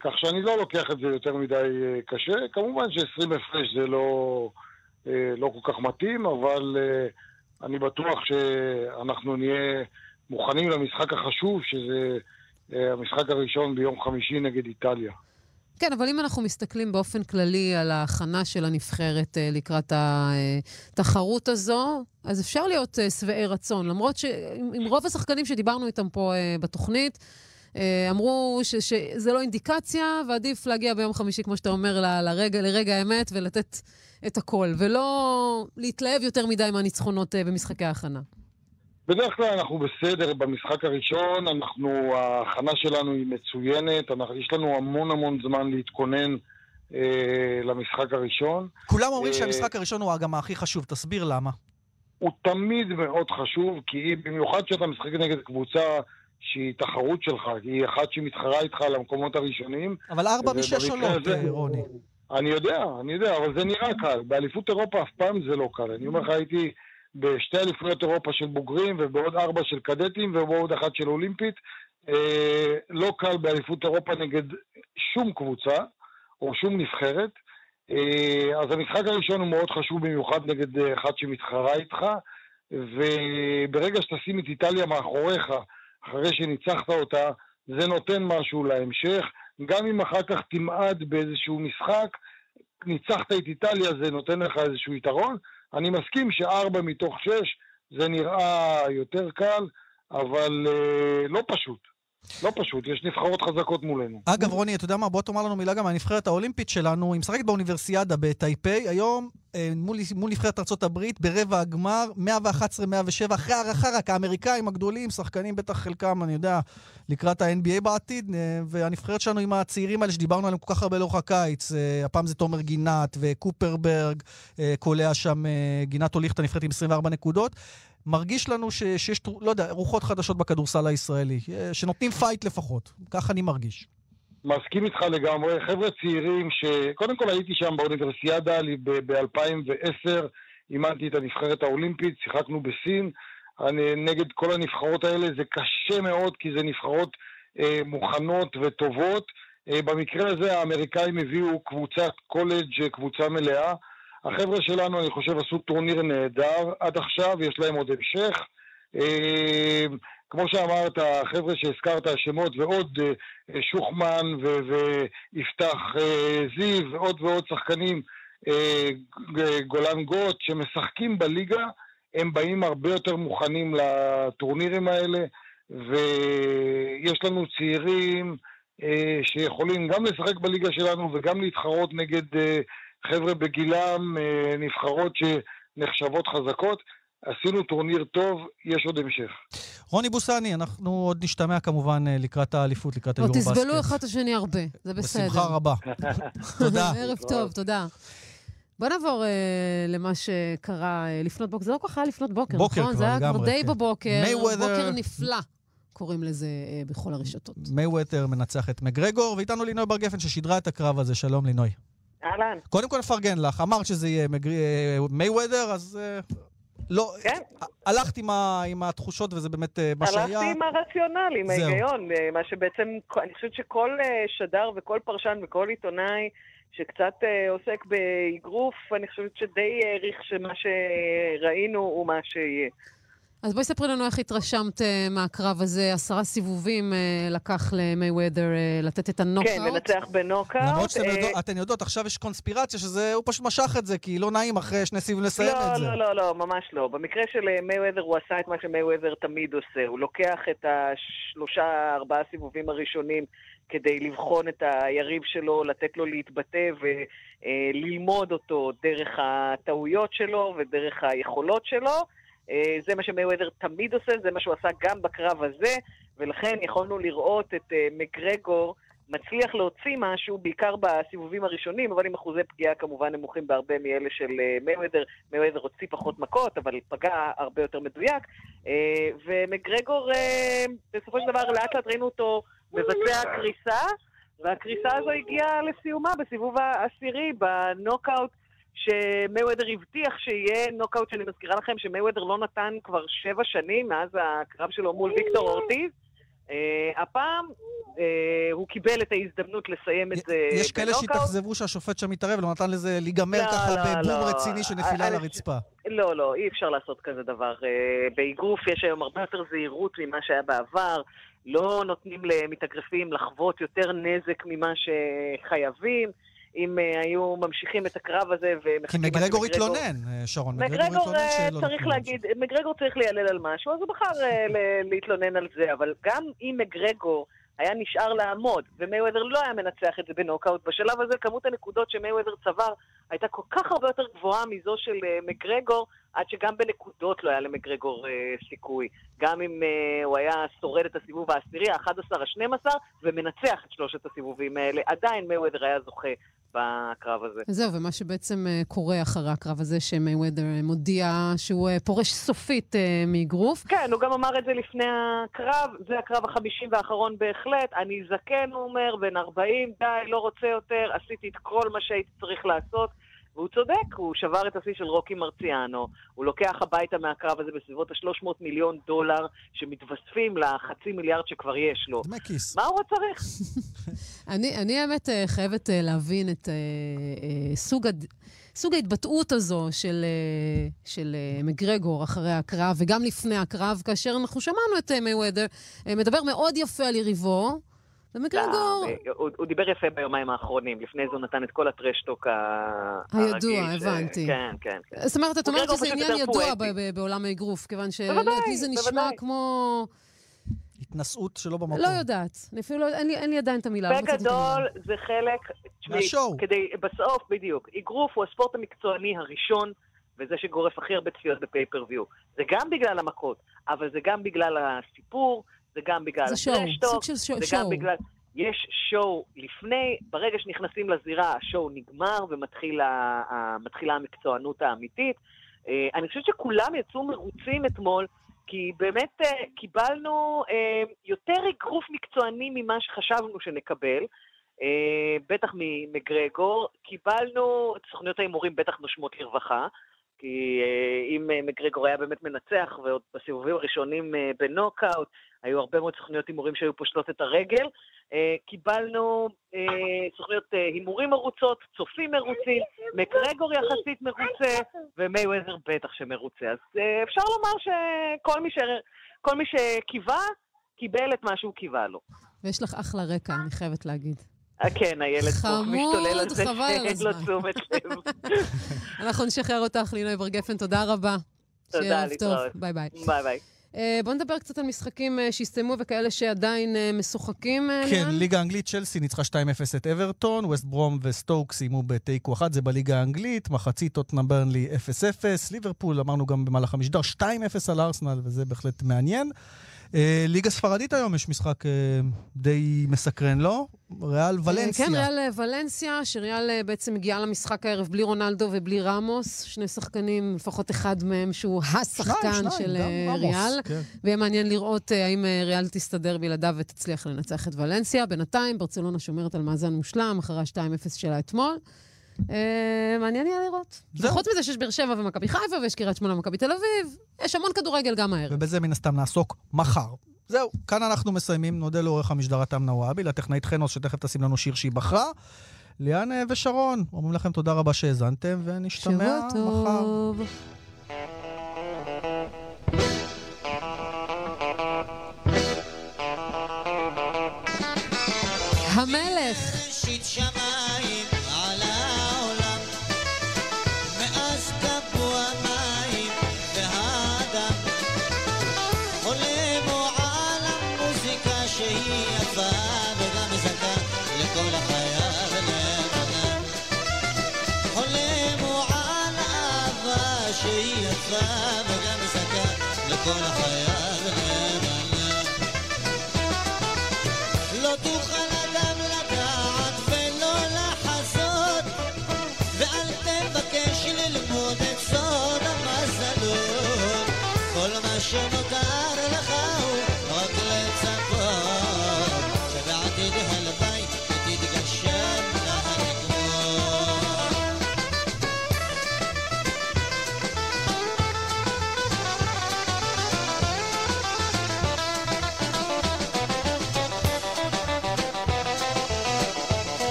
Speaker 21: כך שאני לא לוקח את זה יותר מדי קשה. כמובן ש-20 הפרש זה לא, לא כל כך מתאים, אבל אני בטוח שאנחנו נהיה מוכנים למשחק החשוב, שזה אה, המשחק הראשון ביום חמישי נגד איטליה.
Speaker 4: כן, אבל אם אנחנו מסתכלים באופן כללי על ההכנה של הנבחרת אה, לקראת התחרות הזו, אז אפשר להיות אה, שבעי רצון. למרות שעם עם רוב השחקנים שדיברנו איתם פה אה, בתוכנית, אה, אמרו ש, שזה לא אינדיקציה, ועדיף להגיע ביום חמישי, כמו שאתה אומר, ל- לרגע, לרגע האמת ולתת את הכל, ולא להתלהב יותר מדי מהניצחונות אה, במשחקי ההכנה.
Speaker 21: בדרך כלל אנחנו בסדר במשחק הראשון, אנחנו, ההכנה שלנו היא מצוינת, אנחנו, יש לנו המון המון זמן להתכונן אה, למשחק הראשון.
Speaker 5: כולם אומרים
Speaker 21: אה,
Speaker 5: שהמשחק הראשון הוא גם הכי חשוב, תסביר למה.
Speaker 21: הוא תמיד מאוד חשוב, כי במיוחד כשאתה משחק נגד קבוצה שהיא תחרות שלך, היא אחת שמתחרה איתך על המקומות הראשונים.
Speaker 5: אבל ארבע משש עולות, אה, רוני.
Speaker 21: אני יודע, אני יודע, אבל זה נראה קל. באליפות אירופה אף פעם זה לא קל. אני אומר לך, הייתי בשתי אליפויות אירופה של בוגרים, ובעוד ארבע של קדטים, ובעוד אחת של אולימפית. אה, לא קל באליפות אירופה נגד שום קבוצה, או שום נבחרת. אה, אז המשחק הראשון הוא מאוד חשוב במיוחד נגד אה, אחד שמתחרה איתך, וברגע שתשים את איטליה מאחוריך, אחרי שניצחת אותה, זה נותן משהו להמשך. גם אם אחר כך תמעד באיזשהו משחק, ניצחת את איטליה, זה נותן לך איזשהו יתרון. אני מסכים שארבע מתוך שש זה נראה יותר קל, אבל אה, לא פשוט. לא פשוט, יש נבחרות חזקות מולנו.
Speaker 5: אגב, רוני, אתה יודע מה? בוא תאמר לנו מילה גם על הנבחרת האולימפית שלנו. היא משחקת באוניברסיאדה בטייפיי, היום אה, מול, מול נבחרת ארה"ב ברבע הגמר, 111-107, אחרי הערכה רק, האמריקאים הגדולים, שחקנים בטח חלקם, אני יודע, לקראת ה-NBA בעתיד, אה, והנבחרת שלנו עם הצעירים האלה שדיברנו עליהם כל כך הרבה לאורך הקיץ, אה, הפעם זה תומר גינת וקופרברג, קולע שם, גינת הוליך את הנבחרת עם 24 נקודות. מרגיש לנו ש, שיש, לא יודע, רוחות חדשות בכדורסל הישראלי, אה, שנותנים פייט לפחות. כך אני מרגיש.
Speaker 21: מסכים איתך לגמרי. חבר'ה צעירים ש... קודם כל הייתי שם באוניברסיאדה ב-2010, אימנתי את הנבחרת האולימפית, שיחקנו בסין. אני, נגד כל הנבחרות האלה זה קשה מאוד, כי זה נבחרות אה, מוכנות וטובות. אה, במקרה הזה האמריקאים הביאו קבוצת קולג', אה, קבוצה מלאה. החבר'ה שלנו, אני חושב, עשו טורניר נהדר עד עכשיו, יש להם עוד המשך. אה, כמו שאמרת, החבר'ה שהזכרת, השמות ועוד, אה, שוחמן ו- ויפתח אה, זיו ועוד ועוד שחקנים, אה, גולן גוט, שמשחקים בליגה, הם באים הרבה יותר מוכנים לטורנירים האלה, ויש לנו צעירים אה, שיכולים גם לשחק בליגה שלנו וגם להתחרות נגד אה, חבר'ה בגילם, אה, נבחרות שנחשבות חזקות. עשינו טורניר טוב, יש עוד המשך.
Speaker 5: רוני בוסני, אנחנו עוד נשתמע כמובן אה, לקראת האליפות, לקראת
Speaker 4: או
Speaker 5: היורו
Speaker 4: תסבלו אחד את השני הרבה, זה בסדר.
Speaker 5: בשמחה רבה. תודה.
Speaker 4: ערב טוב, תודה. בוא נעבור uh, למה שקרה uh, לפנות בוקר. זה לא כל כך היה לפנות בוקר,
Speaker 5: בוקר
Speaker 4: נכון?
Speaker 5: כבר
Speaker 4: זה היה כבר די
Speaker 5: כן.
Speaker 4: בבוקר,
Speaker 5: Mayweather-
Speaker 4: בוקר נפלא, קוראים לזה uh, בכל הרשתות.
Speaker 5: מייווטר מנצח את מגרגור, ואיתנו לינוי בר גפן ששידרה את הקרב הזה. שלום לינוי.
Speaker 22: אהלן.
Speaker 5: קודם כל נפרגן לך, אמרת שזה יהיה מגר... אה, מייוודר, אז אה, לא...
Speaker 22: כן.
Speaker 5: הלכת עם, ה... עם התחושות וזה באמת אה, מה שהיה.
Speaker 22: הלכתי עם הרציונל, עם. ההיגיון, מה שבעצם, אני חושבת שכל שדר וכל פרשן וכל עיתונאי שקצת עוסק באגרוף, אני חושבת שדי העריך שמה שראינו הוא מה שיהיה.
Speaker 4: אז בואי ספרי לנו איך התרשמת אה, מהקרב הזה. עשרה סיבובים אה, לקח למייוות'ר אה, לתת את הנוקאוט.
Speaker 22: כן, לנצח בנוקאוט.
Speaker 5: למרות שאתן
Speaker 22: אה,
Speaker 5: יודעות- יודעות, עכשיו יש קונספירציה שזה, הוא פשוט משך את זה, כי לא נעים אחרי שני סיבובים לסיים
Speaker 22: לא,
Speaker 5: את זה.
Speaker 22: לא, לא, לא, ממש לא. במקרה של אה, מייוודר הוא עשה את מה שמייוודר תמיד עושה. הוא לוקח את השלושה, ארבעה סיבובים הראשונים כדי לבחון את היריב שלו, לתת לו להתבטא וללמוד אותו דרך הטעויות שלו ודרך היכולות שלו. אה, זה מה שמייוודר תמיד עושה, זה מה שהוא עשה גם בקרב הזה, ולכן יכולנו לראות את אה, מגרגור מצליח להוציא משהו, בעיקר בסיבובים הראשונים, אבל עם אחוזי פגיעה כמובן נמוכים בהרבה מאלה של אה, מייוודר. מייוודר הוציא פחות מכות, אבל פגע הרבה יותר מדויק. ומגרגור, אה, בסופו של דבר, לאט לאט ראינו אותו מבצע קריסה, והקריסה הזו הגיעה לסיומה בסיבוב העשירי, בנוקאוט. שמייוודר הבטיח שיהיה נוקאוט, שאני מזכירה לכם שמייוודר לא נתן כבר שבע שנים מאז הקרב שלו מול ויקטור אורטיז. Uh, הפעם uh, הוא קיבל את ההזדמנות לסיים את זה
Speaker 5: יש כאלה
Speaker 22: בנוקאוט.
Speaker 5: שהתאכזבו שהשופט שם מתערב, לא נתן לזה להיגמר
Speaker 22: לא,
Speaker 5: ככה
Speaker 22: לא,
Speaker 5: בבום
Speaker 22: לא.
Speaker 5: רציני של נפילה על הרצפה.
Speaker 22: לא, לא, אי אפשר לעשות כזה דבר. אה, באגרוף יש היום הרבה יותר זהירות ממה שהיה בעבר. לא נותנים למתאגרפים לחוות יותר נזק ממה שחייבים. אם אה, היו ממשיכים את הקרב הזה
Speaker 5: כי
Speaker 22: ומחכים עד
Speaker 5: מגרגור התלונן, אה, שרון.
Speaker 22: מגרגור אה, צריך. להגיד, מגרגור צריך להיעלל על משהו, אז הוא בחר להתלונן על זה, אבל גם אם מגרגור היה נשאר לעמוד, ומייוודר לא היה מנצח את זה בנוקאוט, בשלב הזה כמות הנקודות שמייוודר צבר הייתה כל כך הרבה יותר גבוהה מזו של אה, מגרגור, עד שגם בנקודות לא היה למגרגור אה, סיכוי. גם אם אה, הוא היה שורד את הסיבוב העשירי, ה-11, ה-12, ומנצח את שלושת הסיבובים האלה, עדיין מייוודר היה זוכה בקרב הזה.
Speaker 4: זהו, ומה שבעצם אה, קורה אחרי הקרב הזה, שמייוודר אה, מודיע שהוא אה, פורש סופית מאגרוף.
Speaker 22: כן, הוא גם אמר את זה לפני הקרב, זה הקרב החמישי והאחרון בהחלט. אני זקן, הוא אומר, בן 40, די, לא רוצה יותר, עשיתי את כל מה שהייתי צריך לעשות. והוא צודק, הוא שבר את השיא של רוקי מרציאנו, הוא לוקח הביתה מהקרב הזה בסביבות ה-300 מיליון דולר שמתווספים לחצי מיליארד שכבר יש לו.
Speaker 5: דמי כיס.
Speaker 22: מה הוא עוד צריך?
Speaker 4: אני, אני האמת אה, חייבת אה, להבין את אה, אה, סוג, הד... סוג ההתבטאות הזו של, אה, של אה, מגרגור אחרי הקרב, וגם לפני הקרב, כאשר אנחנו שמענו את מייוודר אה, מדבר מאוד יפה על יריבו, ומגרגור...
Speaker 22: לא, הוא, הוא דיבר יפה ביומיים האחרונים, לפני זה הוא נתן את כל הטרשטוק הרגיל.
Speaker 4: הידוע,
Speaker 22: ש-
Speaker 4: הבנתי.
Speaker 22: כן, כן, כן.
Speaker 4: זאת אומרת, את אומרת שזה עניין ידוע
Speaker 22: פואטי.
Speaker 4: ב- ב- בעולם האגרוף, כיוון שלא
Speaker 22: בוודאי,
Speaker 4: יודעת, לי זה נשמע
Speaker 22: בוודאי.
Speaker 4: כמו...
Speaker 5: התנשאות שלא במקום.
Speaker 4: לא יודעת. אני אפילו לא... אין לי, אין לי עדיין את המילה. לא.
Speaker 22: בגדול זה חלק... תשמעי,
Speaker 5: מהשואו.
Speaker 22: כדי, בסוף, בדיוק, אגרוף הוא הספורט המקצועני הראשון, וזה שגורף הכי הרבה צפיות בפייפריוויו. זה גם בגלל המכות, אבל זה גם בגלל הסיפור, זה גם בגלל
Speaker 4: זה שואו, סוג של שואו-
Speaker 22: זה. גם בגלל... יש שואו לפני, ברגע שנכנסים לזירה, השואו נגמר ומתחילה מתחילה המקצוענות האמיתית. אה, אני חושבת שכולם יצאו מרוצים אתמול, כי באמת אה, קיבלנו אה, יותר אגרוף מקצועני ממה שחשבנו שנקבל. אה, בטח ממגרגור, קיבלנו, סוכניות ההימורים בטח נושמות לרווחה, כי אה, אם אה, מגרגור היה באמת מנצח, ועוד בסיבובים הראשונים אה, בנוקאוט, היו הרבה מאוד סוכניות הימורים שהיו פושטות את הרגל. אה, קיבלנו אה, סוכניות אה, הימורים מרוצות, צופים מרוצים, מקרגור יחסית מרוצה, ומייוויזר בטח שמרוצה. אז אפשר לומר שכל מי, ש... כל מי שקיווה, קיבל את מה שהוא קיווה לו.
Speaker 4: ויש לך אחלה רקע, אני חייבת להגיד.
Speaker 22: כן, הילד פה
Speaker 4: חמוד,
Speaker 22: משתולל על זה שאין לו. תשומת לב.
Speaker 4: אנחנו נשחרר אותך, לינוי בר גפן, תודה רבה.
Speaker 22: תודה. להתראות.
Speaker 4: ביי ביי.
Speaker 22: ביי ביי.
Speaker 4: אה, בואו נדבר קצת על משחקים אה, שהסתיימו וכאלה שעדיין אה, משוחקים,
Speaker 5: כן,
Speaker 4: ליאן.
Speaker 5: ליגה האנגלית, צ'לסי ניצחה 2-0 את אברטון, ווסט ברום וסטוק סיימו בתיקו 1, זה בליגה האנגלית, מחצית טוטנאם ברנלי 0-0, ליברפול, אמרנו גם במהלך המשדר, 2-0 על ארסנל, וזה בהחלט מעניין. אה, ליגה ספרדית היום יש משחק אה, די מסקרן, לא? ריאל ולנסיה.
Speaker 4: כן, ריאל אה, ולנסיה, שריאל אה, בעצם מגיעה למשחק הערב בלי רונלדו ובלי רמוס, שני שחקנים, לפחות אחד מהם שהוא השחקן
Speaker 5: שניים,
Speaker 4: של
Speaker 5: גם
Speaker 4: אה, ריאל.
Speaker 5: כן.
Speaker 4: ויהיה מעניין לראות אה, האם אה, ריאל תסתדר בלעדיו ותצליח לנצח את ולנסיה. בינתיים, ברצלונה שומרת על מאזן מושלם, אחרי ה-2-0 שלה אתמול. אה, מעניין יהיה לראות. וחוץ מזה שיש באר שבע ומכבי חיפה, ויש קריית שמונה ומכבי תל אביב, יש המון כדורגל גם הערב.
Speaker 5: ובזה מן הסתם נעסוק מחר. זהו, כאן אנחנו מסיימים. נודה לעורך המשדר עתם נוואבי, לטכנאית חנוס, שתכף תשים לנו שיר שהיא בחרה. ליאן אה, ושרון, אומרים לכם תודה רבה שהאזנתם, ונשתמע מחר.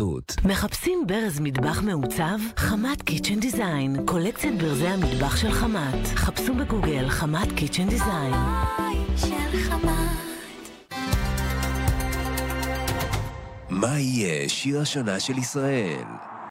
Speaker 20: בחסות.
Speaker 3: מחפשים ברז מטבח מעוצב? חמת קיצ'ן דיזיין. קולקציית ברזי המטבח של חמת. חפשו בגוגל חמת קיצ'ן דיזיין.
Speaker 20: מה יהיה שיר השנה של ישראל?